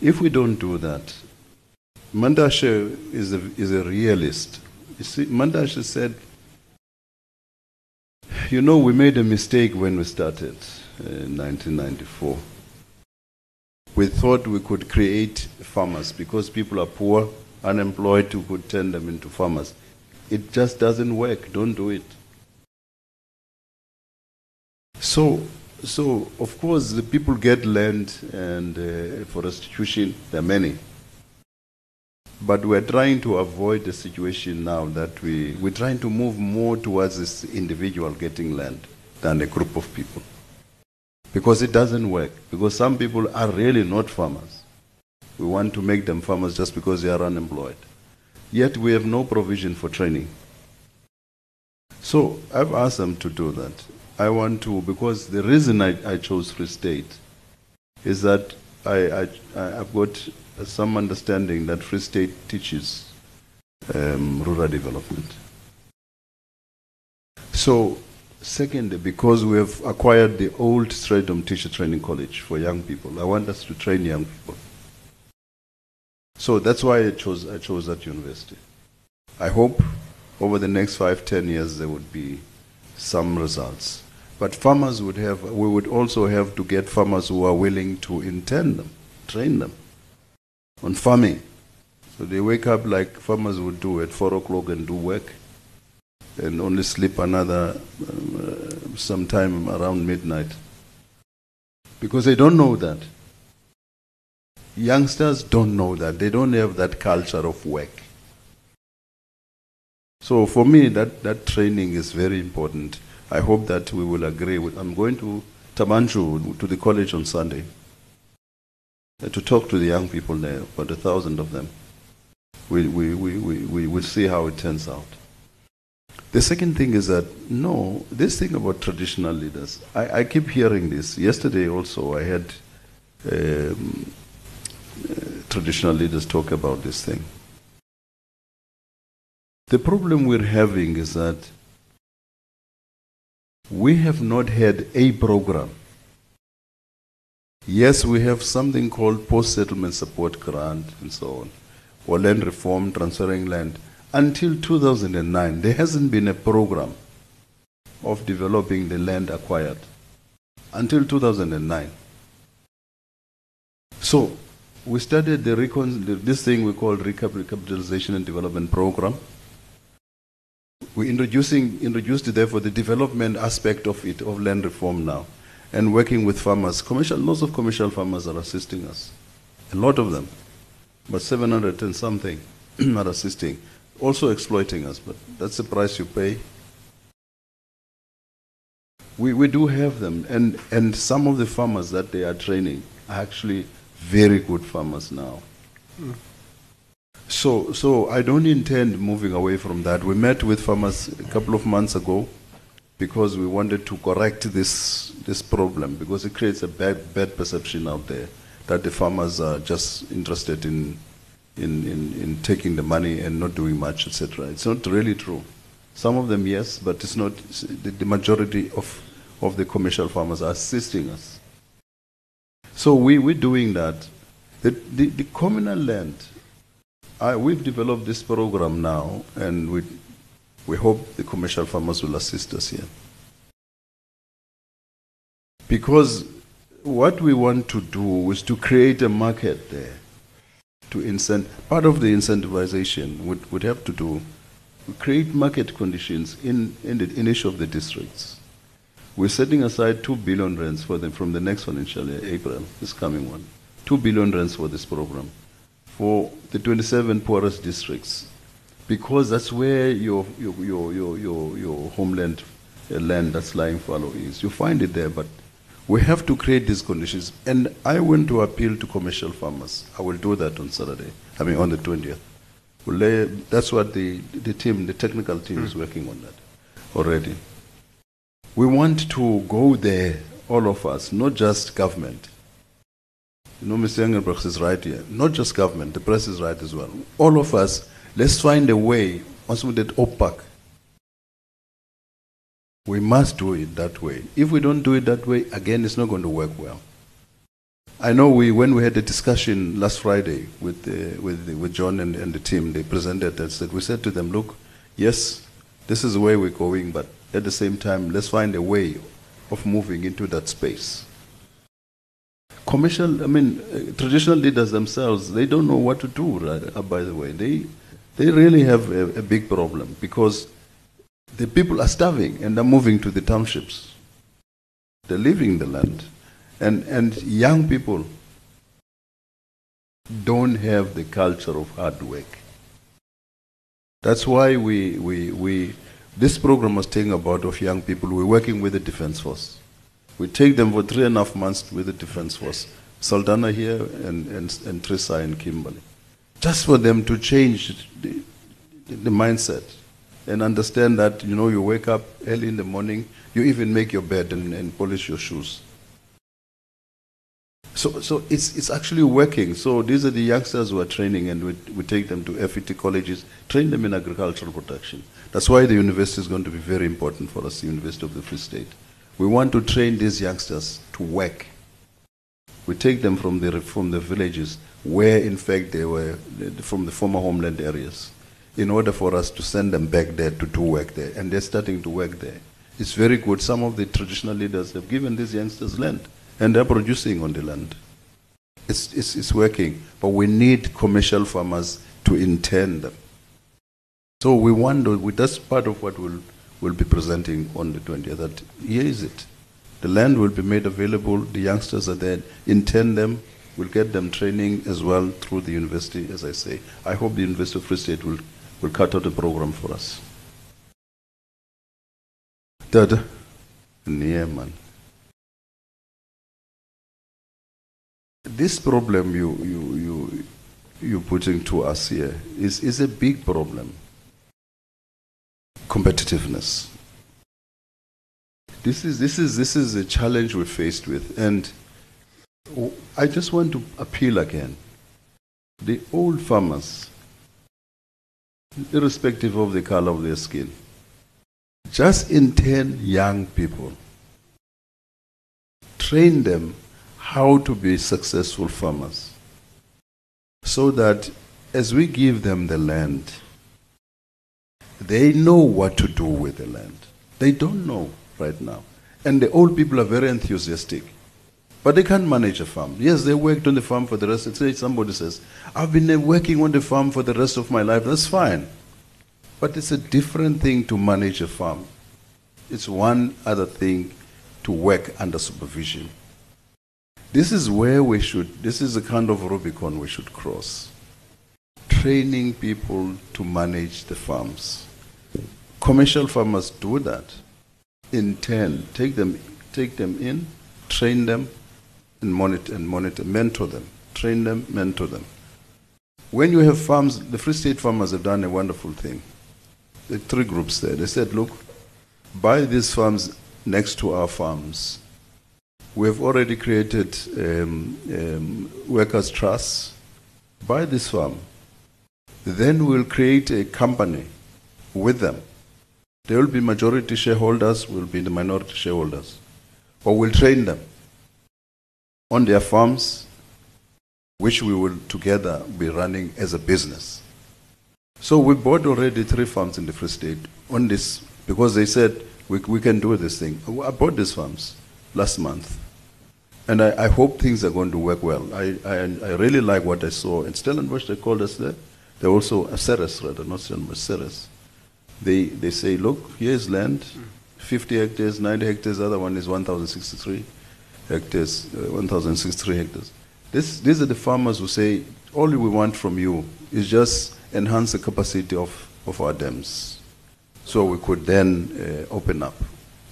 If we don't do that, Mantashe is a, is a realist. You see, Mantashe said, you know, we made a mistake when we started uh, in 1994. We thought we could create farmers because people are poor, unemployed, we could turn them into farmers. It just doesn't work. Don't do it. So, so of course, the people get land and uh, for restitution, there are many. But we're trying to avoid the situation now that we, we're trying to move more towards this individual getting land than a group of people. Because it doesn't work. Because some people are really not farmers. We want to make them farmers just because they are unemployed. Yet we have no provision for training. So I've asked them to do that. I want to, because the reason I, I chose Free State is that I, I, I've got some understanding that Free State teaches um, rural development. So, secondly, because we have acquired the old Stradom Teacher Training College for young people, I want us to train young people. So that's why I chose, I chose that university. I hope over the next five, ten years there would be some results. But farmers would have, we would also have to get farmers who are willing to intern them, train them on farming. So they wake up like farmers would do at four o'clock and do work and only sleep another uh, sometime around midnight. Because they don't know that. Youngsters don't know that. They don't have that culture of work. So for me, that, that training is very important. I hope that we will agree with. I'm going to Thaba Nchu, to the college on Sunday, uh, to talk to the young people there, about a thousand of them. We, we, we, we, we will see how it turns out. The second thing is that, no, this thing about traditional leaders, I, I keep hearing this. Yesterday also, I had um, traditional leaders talk about this thing. The problem we're having is that we have not had a program. Yes, we have something called post settlement support grant and so on, or land reform, transferring land. Until 2009, there hasn't been a program of developing the land acquired. Until 2009. So, we started the recon- this thing we call recap- recapitalization and development program. We introducing introduced therefore the development aspect of it of land reform now, and working with farmers. Commercial, lots of commercial farmers are assisting us, a lot of them, but 700 and something are assisting, also exploiting us. But that's the price you pay. We we do have them, and and some of the farmers that they are training are actually very good farmers now. So, so I don't intend moving away from that. We met with farmers a couple of months ago because we wanted to correct this this problem because it creates a bad bad perception out there that the farmers are just interested in in, in, in taking the money and not doing much, etc. It's not really true. Some of them, yes, but it's not. The, the majority of of the commercial farmers are assisting us. So we, we're doing that. The, the, the communal land, I, we've developed this program now, and we, we hope the commercial farmers will assist us here. Because what we want to do is to create a market there. To incent, part of the incentivization would, would have to do create market conditions in, in, the, in each of the districts. We're setting aside 2 billion rands for them from the next financial year, April, this coming one. 2 billion rands for this program for the 27 poorest districts because that's where your, your, your, your, your, your homeland uh, land that's lying fallow is. You find it there, but we have to create these conditions. And I want to appeal to commercial farmers. I will do that on Saturday, I mean on the 20th. We'll lay, that's what the, the team, the technical team is working on that already. We want to go there, all of us, not just government. You know, Mr. Engelbrecht is right here. Not just government, the press is right as well. All of us, let's find a way, once we did OPAC, we must do it that way. If we don't do it that way, again, it's not going to work well. I know we, when we had the discussion last Friday with, uh, with, with John and, and the team, they presented that, said, we said to them, look, yes, this is the way we're going, but at the same time, let's find a way of moving into that space. Commercial, I mean, uh, traditional leaders themselves, they don't know what to do, right, uh, by the way. They, they really have a, a big problem because the people are starving and they're moving to the townships. They're leaving the land. And, and young people don't have the culture of hard work. That's why we, we, we, this program was taking about of young people. We're working with the Defense Force. We take them for three and a half months with the Defense Force. Saldanha here and, and, and Trissa and Kimberley. Just for them to change the, the mindset and understand that, you know, you wake up early in the morning, you even make your bed and, and polish your shoes. So, so it's, it's actually working. So these are the youngsters who are training and we, we take them to FET colleges, train them in agricultural protection. That's why the university is going to be very important for us, the University of the Free State. We want to train these youngsters to work. We take them from the, from the villages where in fact they were from the former homeland areas in order for us to send them back there to do work there. And they're starting to work there. It's very good. Some of the traditional leaders have given these youngsters land, and they're producing on the land. It's, it's, it's working, but we need commercial farmers to intend them. So we wonder, that's part of what we'll, we'll be presenting on the 20th, that here is it. The land will be made available, the youngsters are there, intend them, we'll get them training as well through the university, as I say. I hope the University of Free State will, will cut out a program for us. Third, yeah, man. This problem you, you, you, you're putting to us here is, is a big problem competitiveness. This is, this, is, this is a challenge we're faced with. And I just want to appeal again. The old farmers, irrespective of the color of their skin, just intern young people. Train them how to be successful farmers. So that as we give them the land, they know what to do with the land. They don't know right now. And the old people are very enthusiastic. But they can't manage a farm. Yes, they worked on the farm for the rest. Say somebody says, I've been uh, working on the farm for the rest of my life. That's fine. But it's a different thing to manage a farm. It's one other thing to work under supervision. This is where we should, this is the kind of Rubicon we should cross. Training people to manage the farms. Commercial farmers do that. Intend, take them, take them in, train them, and monitor and monitor, mentor them, train them, mentor them. When you have farms, the Free State farmers have done a wonderful thing. The three groups there. They said, look, buy these farms next to our farms. We have already created um, um, workers' trusts. Buy this farm. Then we'll create a company with them there will be majority shareholders, will be the minority shareholders. Or we'll train them on their farms, which we will together be running as a business. So we bought already three farms in the Free State on this because they said we, we can do this thing. I bought these farms last month. And I, I hope things are going to work well. I, I, I really like what I saw. In Stellenbosch, they called us there. They also, a Ceres rather, not Stellenbosch, Ceres. They, they say, look, here's land, 50 hectares, 90 hectares, the other one is 1,063 hectares, uh, 1,063 hectares. This, these are the farmers who say, all we want from you is just enhance the capacity of, of our dams. So we could then uh, open up.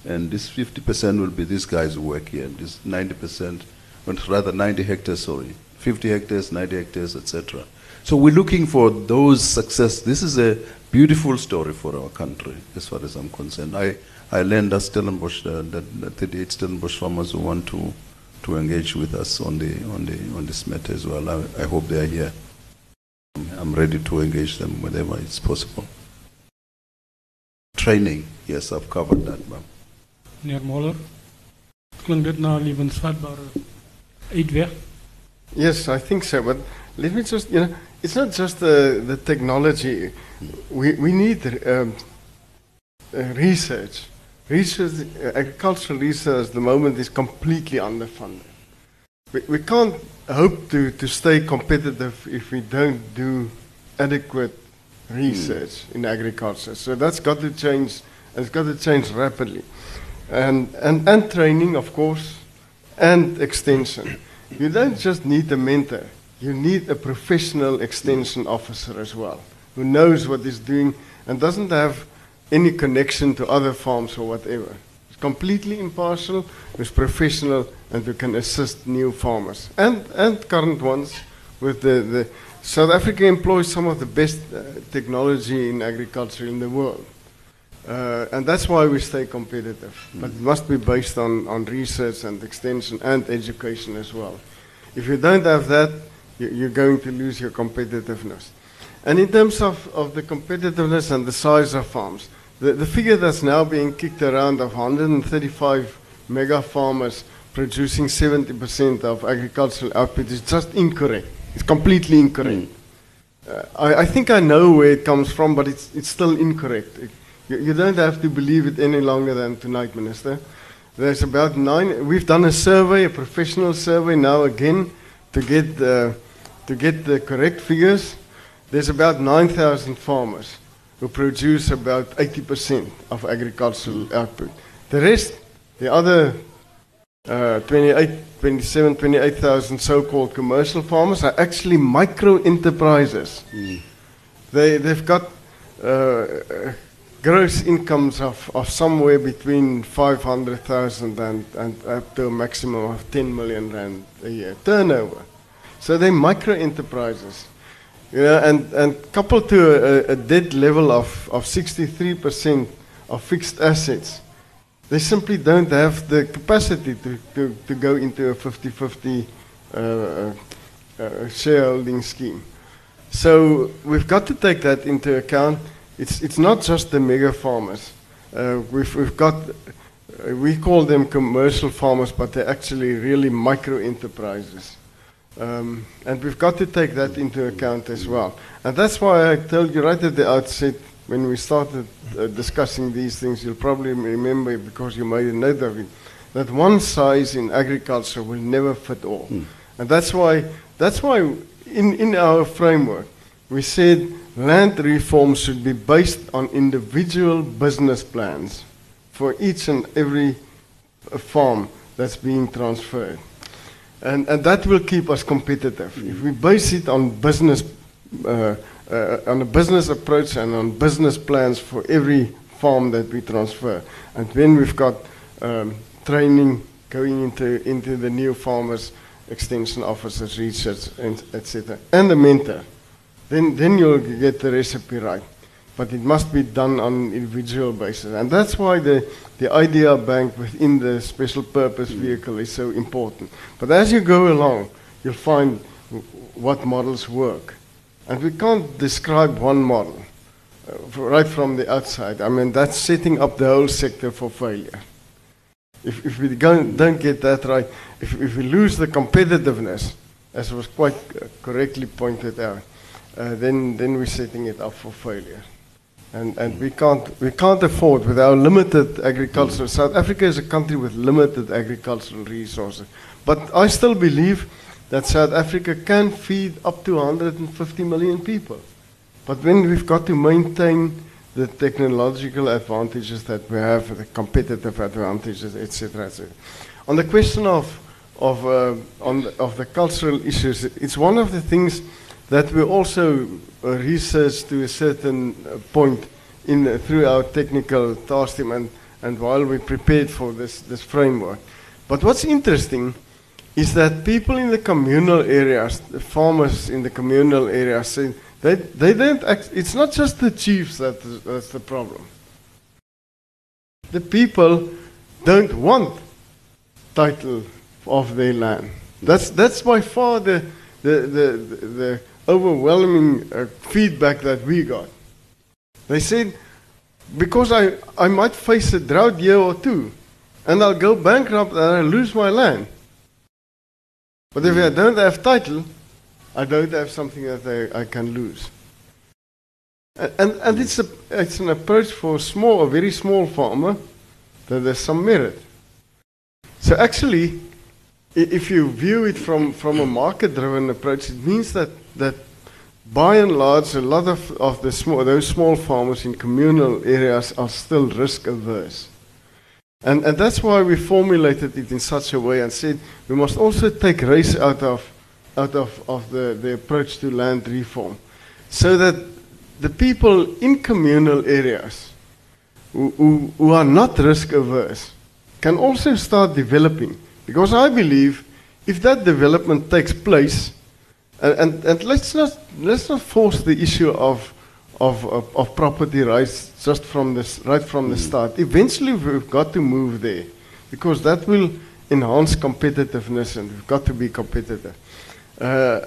And this 50% will be these guys who work here, this 90%, but rather 90 hectares, sorry, 50 hectares, 90 hectares, etc. So we're looking for those success. This is a beautiful story for our country, as far as I'm concerned. I, I learned that Stellenbosch, uh, that, that 38 Stellenbosch farmers who want to, to engage with us on, the, on, the, on this matter as well. I, I hope they are here. I'm ready to engage them whenever it's possible. Training, yes, I've covered that. Ma'am. Meneer Moller, klink dit na lewensvatbare uitweg? Yes, I think so, but let me just, you know, it's not just the, the technology. We, we need um, uh, research. Research, uh, agricultural research at the moment is completely underfunded. We, we can't hope to, to stay competitive if we don't do adequate research mm. in agriculture. So that's got to change, it's got to change rapidly. And, and, and training, of course, and extension. You don't just need a mentor you need a professional extension officer as well, who knows what he's doing and doesn't have any connection to other farms or whatever. It's completely impartial, who's professional, and who can assist new farmers and, and current ones with the, the South Africa employs some of the best uh, technology in agriculture in the world. Uh, and that's why we stay competitive. Mm. But it must be based on, on research and extension and education as well. If you don't have that, you're going to lose your competitiveness. And in terms of, of the competitiveness and the size of farms, the, the figure that's now being kicked around of 135 mega farmers producing 70% of agricultural output is just incorrect. It's completely incorrect. Mm. Uh, I, I, think I know where it comes from, but it's, it's still incorrect. You, you don't have to believe it any longer than tonight, Minister. There's about nine. We've done a survey, a professional survey now again, to get the, to get the correct figures. There's about 9,000 farmers who produce about 80% of agricultural output. The rest, the other uh, 28, 27, 28,000 so-called commercial farmers are actually micro enterprises. They, they've got uh, gross incomes of, of somewhere between 500,000 and, and up to a maximum of 10 million rand a year turnover. So they're micro enterprises. You know, and, and coupled to a, a debt level of, of 63% of fixed assets, they simply don't have the capacity to, to, to go into a 50 50 uh, uh, uh, shareholding scheme. So we've got to take that into account. It's, it's not just the mega farmers. Uh, we've, we've got, uh, we call them commercial farmers, but they're actually really micro enterprises. Um, and we've got to take that into account as well. And that's why I told you right at the outset, when we started uh, discussing these things, you'll probably remember because you made a note of it, that one size in agriculture will never fit all. And that's why, that's why in, in our framework, we said land reform should be based on individual business plans for each and every farm that's being transferred. And, and that will keep us competitive. If we base it on business, uh, uh, on a business approach and on business plans for every farm that we transfer, and then we've got um, training going into, into the new farmers, extension officers, research, and etc., and the mentor, then, then you'll get the recipe right. But it must be done on an individual basis. And that's why the, the idea bank within the special purpose vehicle is so important. But as you go along, you'll find w- what models work. And we can't describe one model uh, right from the outside. I mean, that's setting up the whole sector for failure. If, if we don't, don't get that right, if, if we lose the competitiveness, as was quite uh, correctly pointed out, uh, then, then we're setting it up for failure. And, and we, can't, we can't afford, with our limited agricultural, South Africa is a country with limited agricultural resources. But I still believe that South Africa can feed up to 150 million people. But when we've got to maintain the technological advantages that we have, the competitive advantages, etc., etc. On the question of of uh, on the, of the cultural issues, it's one of the things that we also uh, researched to a certain uh, point in uh, through our technical task team and, and while we prepared for this this framework. But what's interesting is that people in the communal areas, the farmers in the communal areas, say they, they don't act, it's not just the chiefs that that's the problem. The people don't want title of their land. That's, that's by far the, the, the, the, the overwhelming uh, feedback that we got. They said, because I, I might face a drought year or two, and I'll go bankrupt and I'll lose my land. But if I don't have title, I don't have something that I, I can lose. And, and, and it's, a, it's an approach for a small, a very small farmer that there's some merit. So actually, if you view it from, from a market-driven approach, it means that, that by and large, a lot of, of the small, those small farmers in communal areas are still risk averse. And, and that's why we formulated it in such a way and said we must also take race out of, out of, of the, the approach to land reform. So that the people in communal areas who, who, who are not risk averse can also start developing. Because I believe if that development takes place, and, and, and let's, not, let's not force the issue of, of, of, of property rights just from this, right from the start. Eventually, we've got to move there because that will enhance competitiveness and we've got to be competitive. Uh,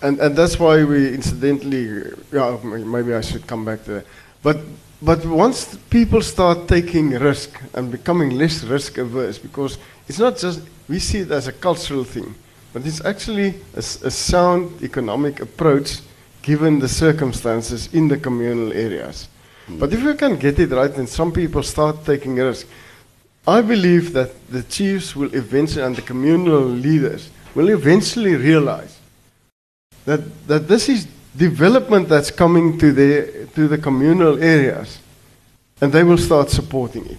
and, and that's why we incidentally, yeah, maybe I should come back to that. But, but once people start taking risk and becoming less risk averse, because it's not just, we see it as a cultural thing, but it's actually a sound economic approach given the circumstances in the communal areas. Hmm. But if we can get it right and some people start taking risks, I believe that the chiefs will eventually, and the communal leaders, will eventually realize that, that this is development that's coming to the, to the communal areas, and they will start supporting it.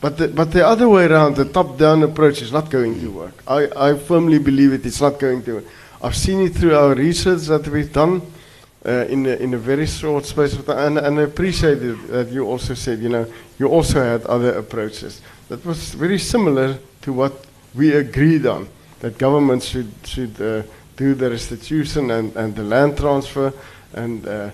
But the, but the other way around, the top-down approach is not going to work. I, I firmly believe it, it's not going to work. I've seen it through our research that we've done uh, in, a, in a very short space of time, and, and I appreciate that you also said, you know, you also had other approaches. That was very similar to what we agreed on, that governments should, should uh, do the restitution and, and the land transfer, and, uh,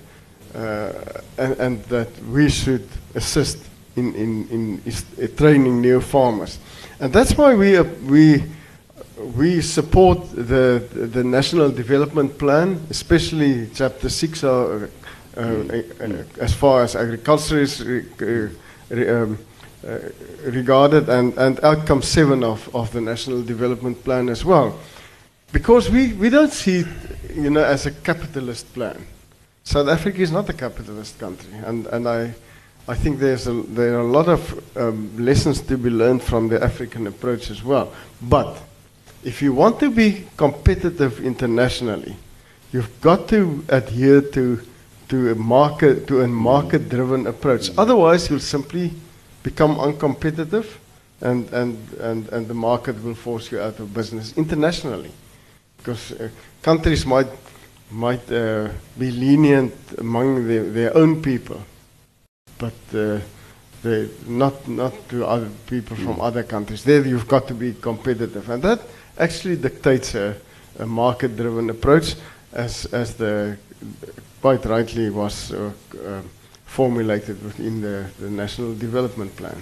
uh, and, and that we should assist in, in, in uh, training new farmers. And that's why we, uh, we, we support the, the National Development Plan, especially Chapter 6, uh, uh, uh, as far as agriculture is re, uh, re, um, uh, regarded, and, and outcome 7 of, of the National Development Plan as well. Because we, we don't see it you know, as a capitalist plan. South Africa is not a capitalist country, and, and I, I think there's a, there are a lot of um, lessons to be learned from the African approach as well. But if you want to be competitive internationally, you've got to adhere to, to a market to a market-driven approach. Otherwise, you'll simply become uncompetitive, and, and, and, and the market will force you out of business internationally. Because uh, countries might might uh, be lenient among the, their own people, but uh, they not not to other people from other countries. There, you've got to be competitive, and that actually dictates a, a market-driven approach, as as the quite rightly was uh, uh, formulated within the, the national development plan.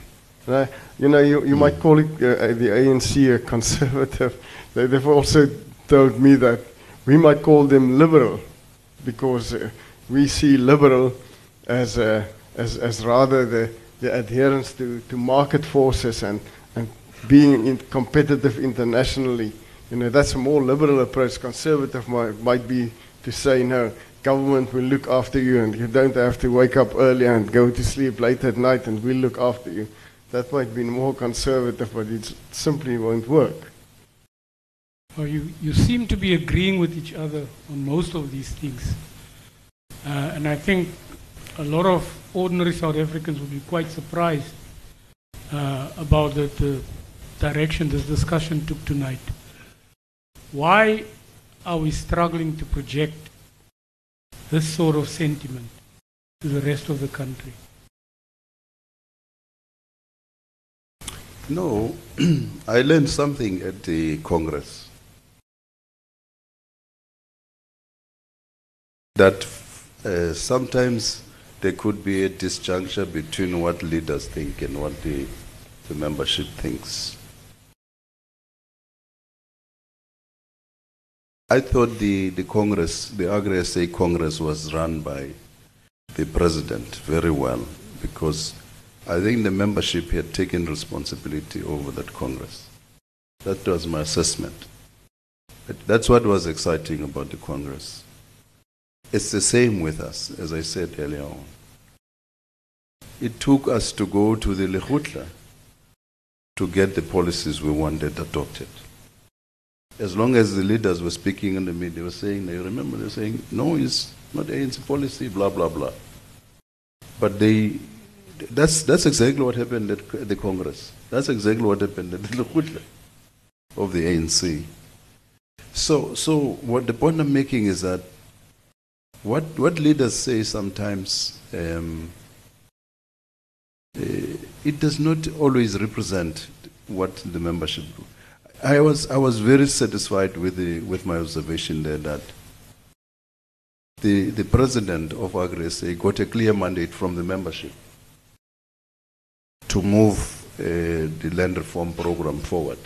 I- you know, you, you might call it uh, the ANC a conservative. They, they've also told me that we might call them liberal because uh, we see liberal as, uh, as, as rather the, the adherence to, to market forces and, and being in competitive internationally. You know, that's a more liberal approach. Conservative might, might be to say, no, government will look after you and you don't have to wake up early and go to sleep late at night and we'll look after you. That might be more conservative, but it simply won't work. Well, you, you seem to be agreeing with each other on most of these things. Uh, and I think a lot of ordinary South Africans would be quite surprised uh, about the, the direction this discussion took tonight. Why are we struggling to project this sort of sentiment to the rest of the country? No, I learned something at the Congress. That uh, sometimes there could be a disjuncture between what leaders think and what the, the membership thinks. I thought the, the Congress, the Agri-SA Congress was run by the president very well because I think the membership had taken responsibility over that Congress. That was my assessment. But that's what was exciting about the Congress. It's the same with us, as I said earlier on. It took us to go to the Lekgotla to get the policies we wanted adopted. As long as the leaders were speaking in the media, they were saying, they remember they were saying, no, it's not ANC policy, blah, blah, blah. But they, that's, that's exactly what happened at the Congress. That's exactly what happened at the Lekgotla of the ANC. So, so what the point I'm making is that what, what leaders say sometimes, um, uh, it does not always represent what the membership do. I was, I was very satisfied with, the, with my observation there that the, the president of Agri-SA got a clear mandate from the membership to move uh, the land reform program forward.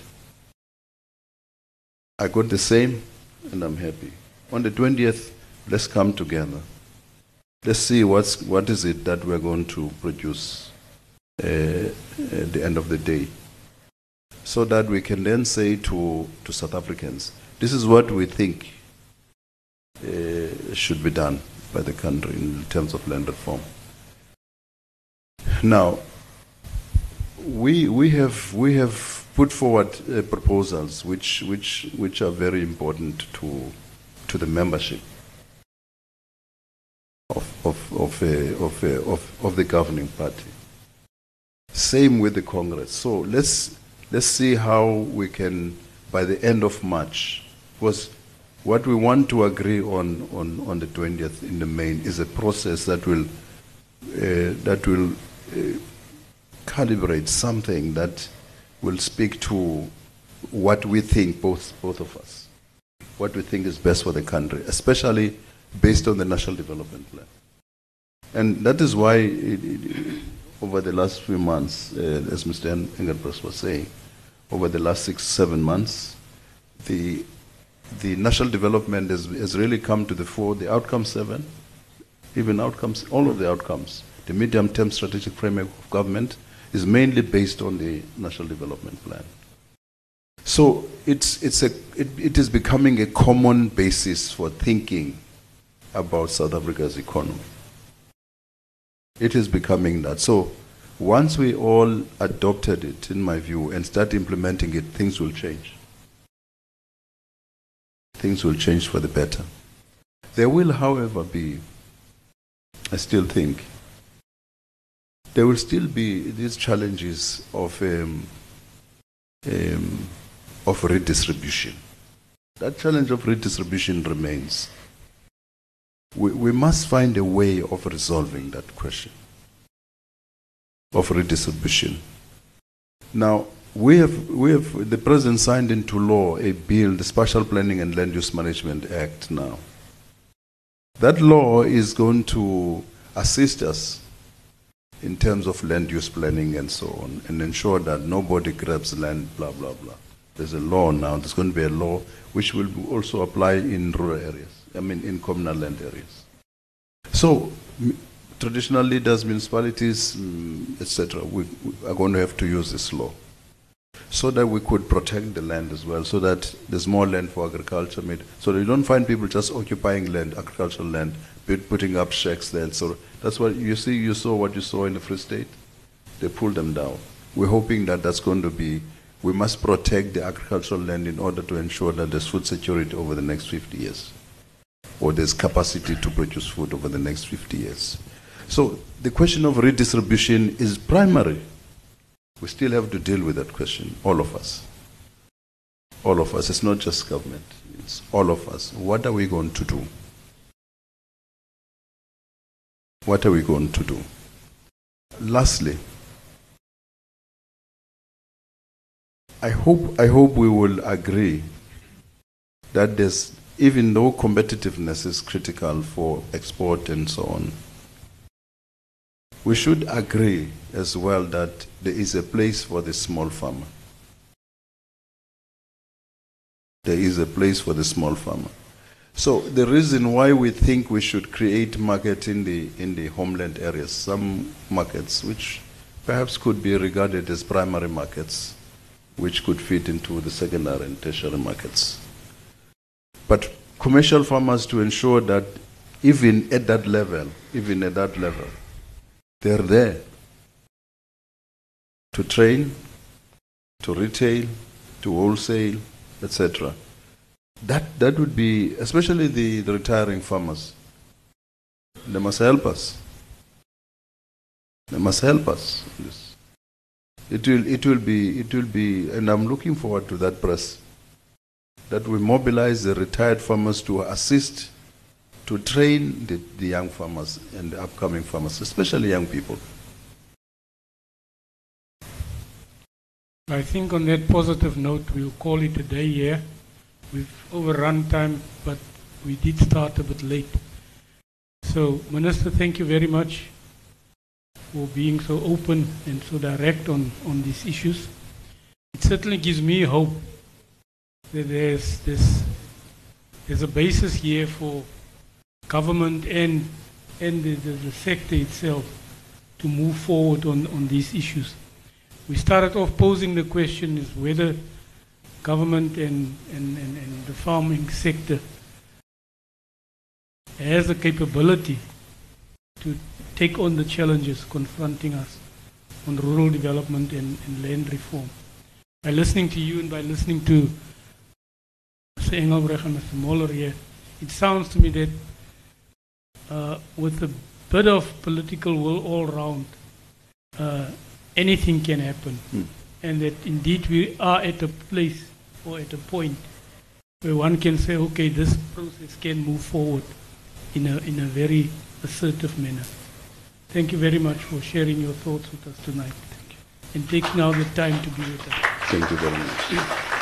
I got the same, and I'm happy. On the 20th, let's come together. Let's see what's, what is it that we're going to produce uh, at the end of the day, so that we can then say to, to South Africans, this is what we think uh, should be done by the country in terms of land reform. Now, we, we, have, we have put forward uh, proposals which, which, which are very important to, to the membership of, of, of, uh, of, uh, of, of the governing party. Same with the Congress. So let's, let's see how we can, by the end of March, because what we want to agree on, on, on the 20th in the main is a process that will, uh, that will uh, calibrate something that will speak to what we think, both, both of us, what we think is best for the country, especially based on the National Development Plan. And that is why, it, it, over the last few months, uh, as Mr. Engelbrecht was saying, over the last six, seven months, the, the national development has, has really come to the fore, the outcome seven, even outcomes, all of the outcomes. The medium-term strategic framework of government is mainly based on the national development plan. So it's, it's a, it, it is becoming a common basis for thinking about South Africa's economy. It is becoming that. So once we all adopted it, in my view, and start implementing it, things will change. Things will change for the better. There will, however, be, I still think, there will still be these challenges of, um, um, of redistribution. That challenge of redistribution remains we, we must find a way of resolving that question of redistribution. Now, we have, we have, the President signed into law a bill, the Special Planning and Land Use Management Act now. That law is going to assist us in terms of land use planning and so on, and ensure that nobody grabs land, blah, blah, blah. There's a law now, there's going to be a law which will also apply in rural areas. I mean, in communal land areas. So, traditional leaders, municipalities, mm, etc., we, we, are going to have to use this law so that we could protect the land as well, so that there's more land for agriculture, made, so that you don't find people just occupying land, agricultural land, putting up shacks there. So that's what you see. You saw what you saw in the Free State. They pulled them down. We're hoping that that's going to be. We must protect the agricultural land in order to ensure that there's food security over the next 50 years or there's capacity to produce food over the next 50 years. So the question of redistribution is primary. We still have to deal with that question, all of us. All of us. It's not just government, it's all of us. What are we going to do? What are we going to do? Lastly, I hope, I hope we will agree that there's even though competitiveness is critical for export and so on, we should agree as well that there is a place for the small farmer. There is a place for the small farmer. So the reason why we think we should create market in the in the homeland areas, some markets which perhaps could be regarded as primary markets, which could fit into the secondary and tertiary markets. But commercial farmers to ensure that even at that level, even at that level, they're there to train, to retail, to wholesale, etc. That, that would be, especially the, the retiring farmers, they must help us. They must help us. It will, it will be, it will be, and I'm looking forward to that press that we mobilize the retired farmers to assist to train the, the young farmers and the upcoming farmers, especially young people. I think on that positive note, we'll call it a day here. We've overrun time, but we did start a bit late. So, Minister, thank you very much for being so open and so direct on, on these issues. It certainly gives me hope there's this there's a basis here for government and and the, the, the, sector itself to move forward on, on these issues. We started off posing the question is whether government and, and, and, and the farming sector has the capability to take on the challenges confronting us. on rural development and, and land reform. By listening to you and by listening to Mr. Engelbrecht and Mr. Moller here, it sounds to me that uh, with a bit of political will all round, uh, anything can happen. Hmm. And that indeed we are at a place or at a point where one can say, okay, this process can move forward in a, in a very assertive manner. Thank you very much for sharing your thoughts with us tonight. Thank you. And taking out the time to be with us. Thank you very much.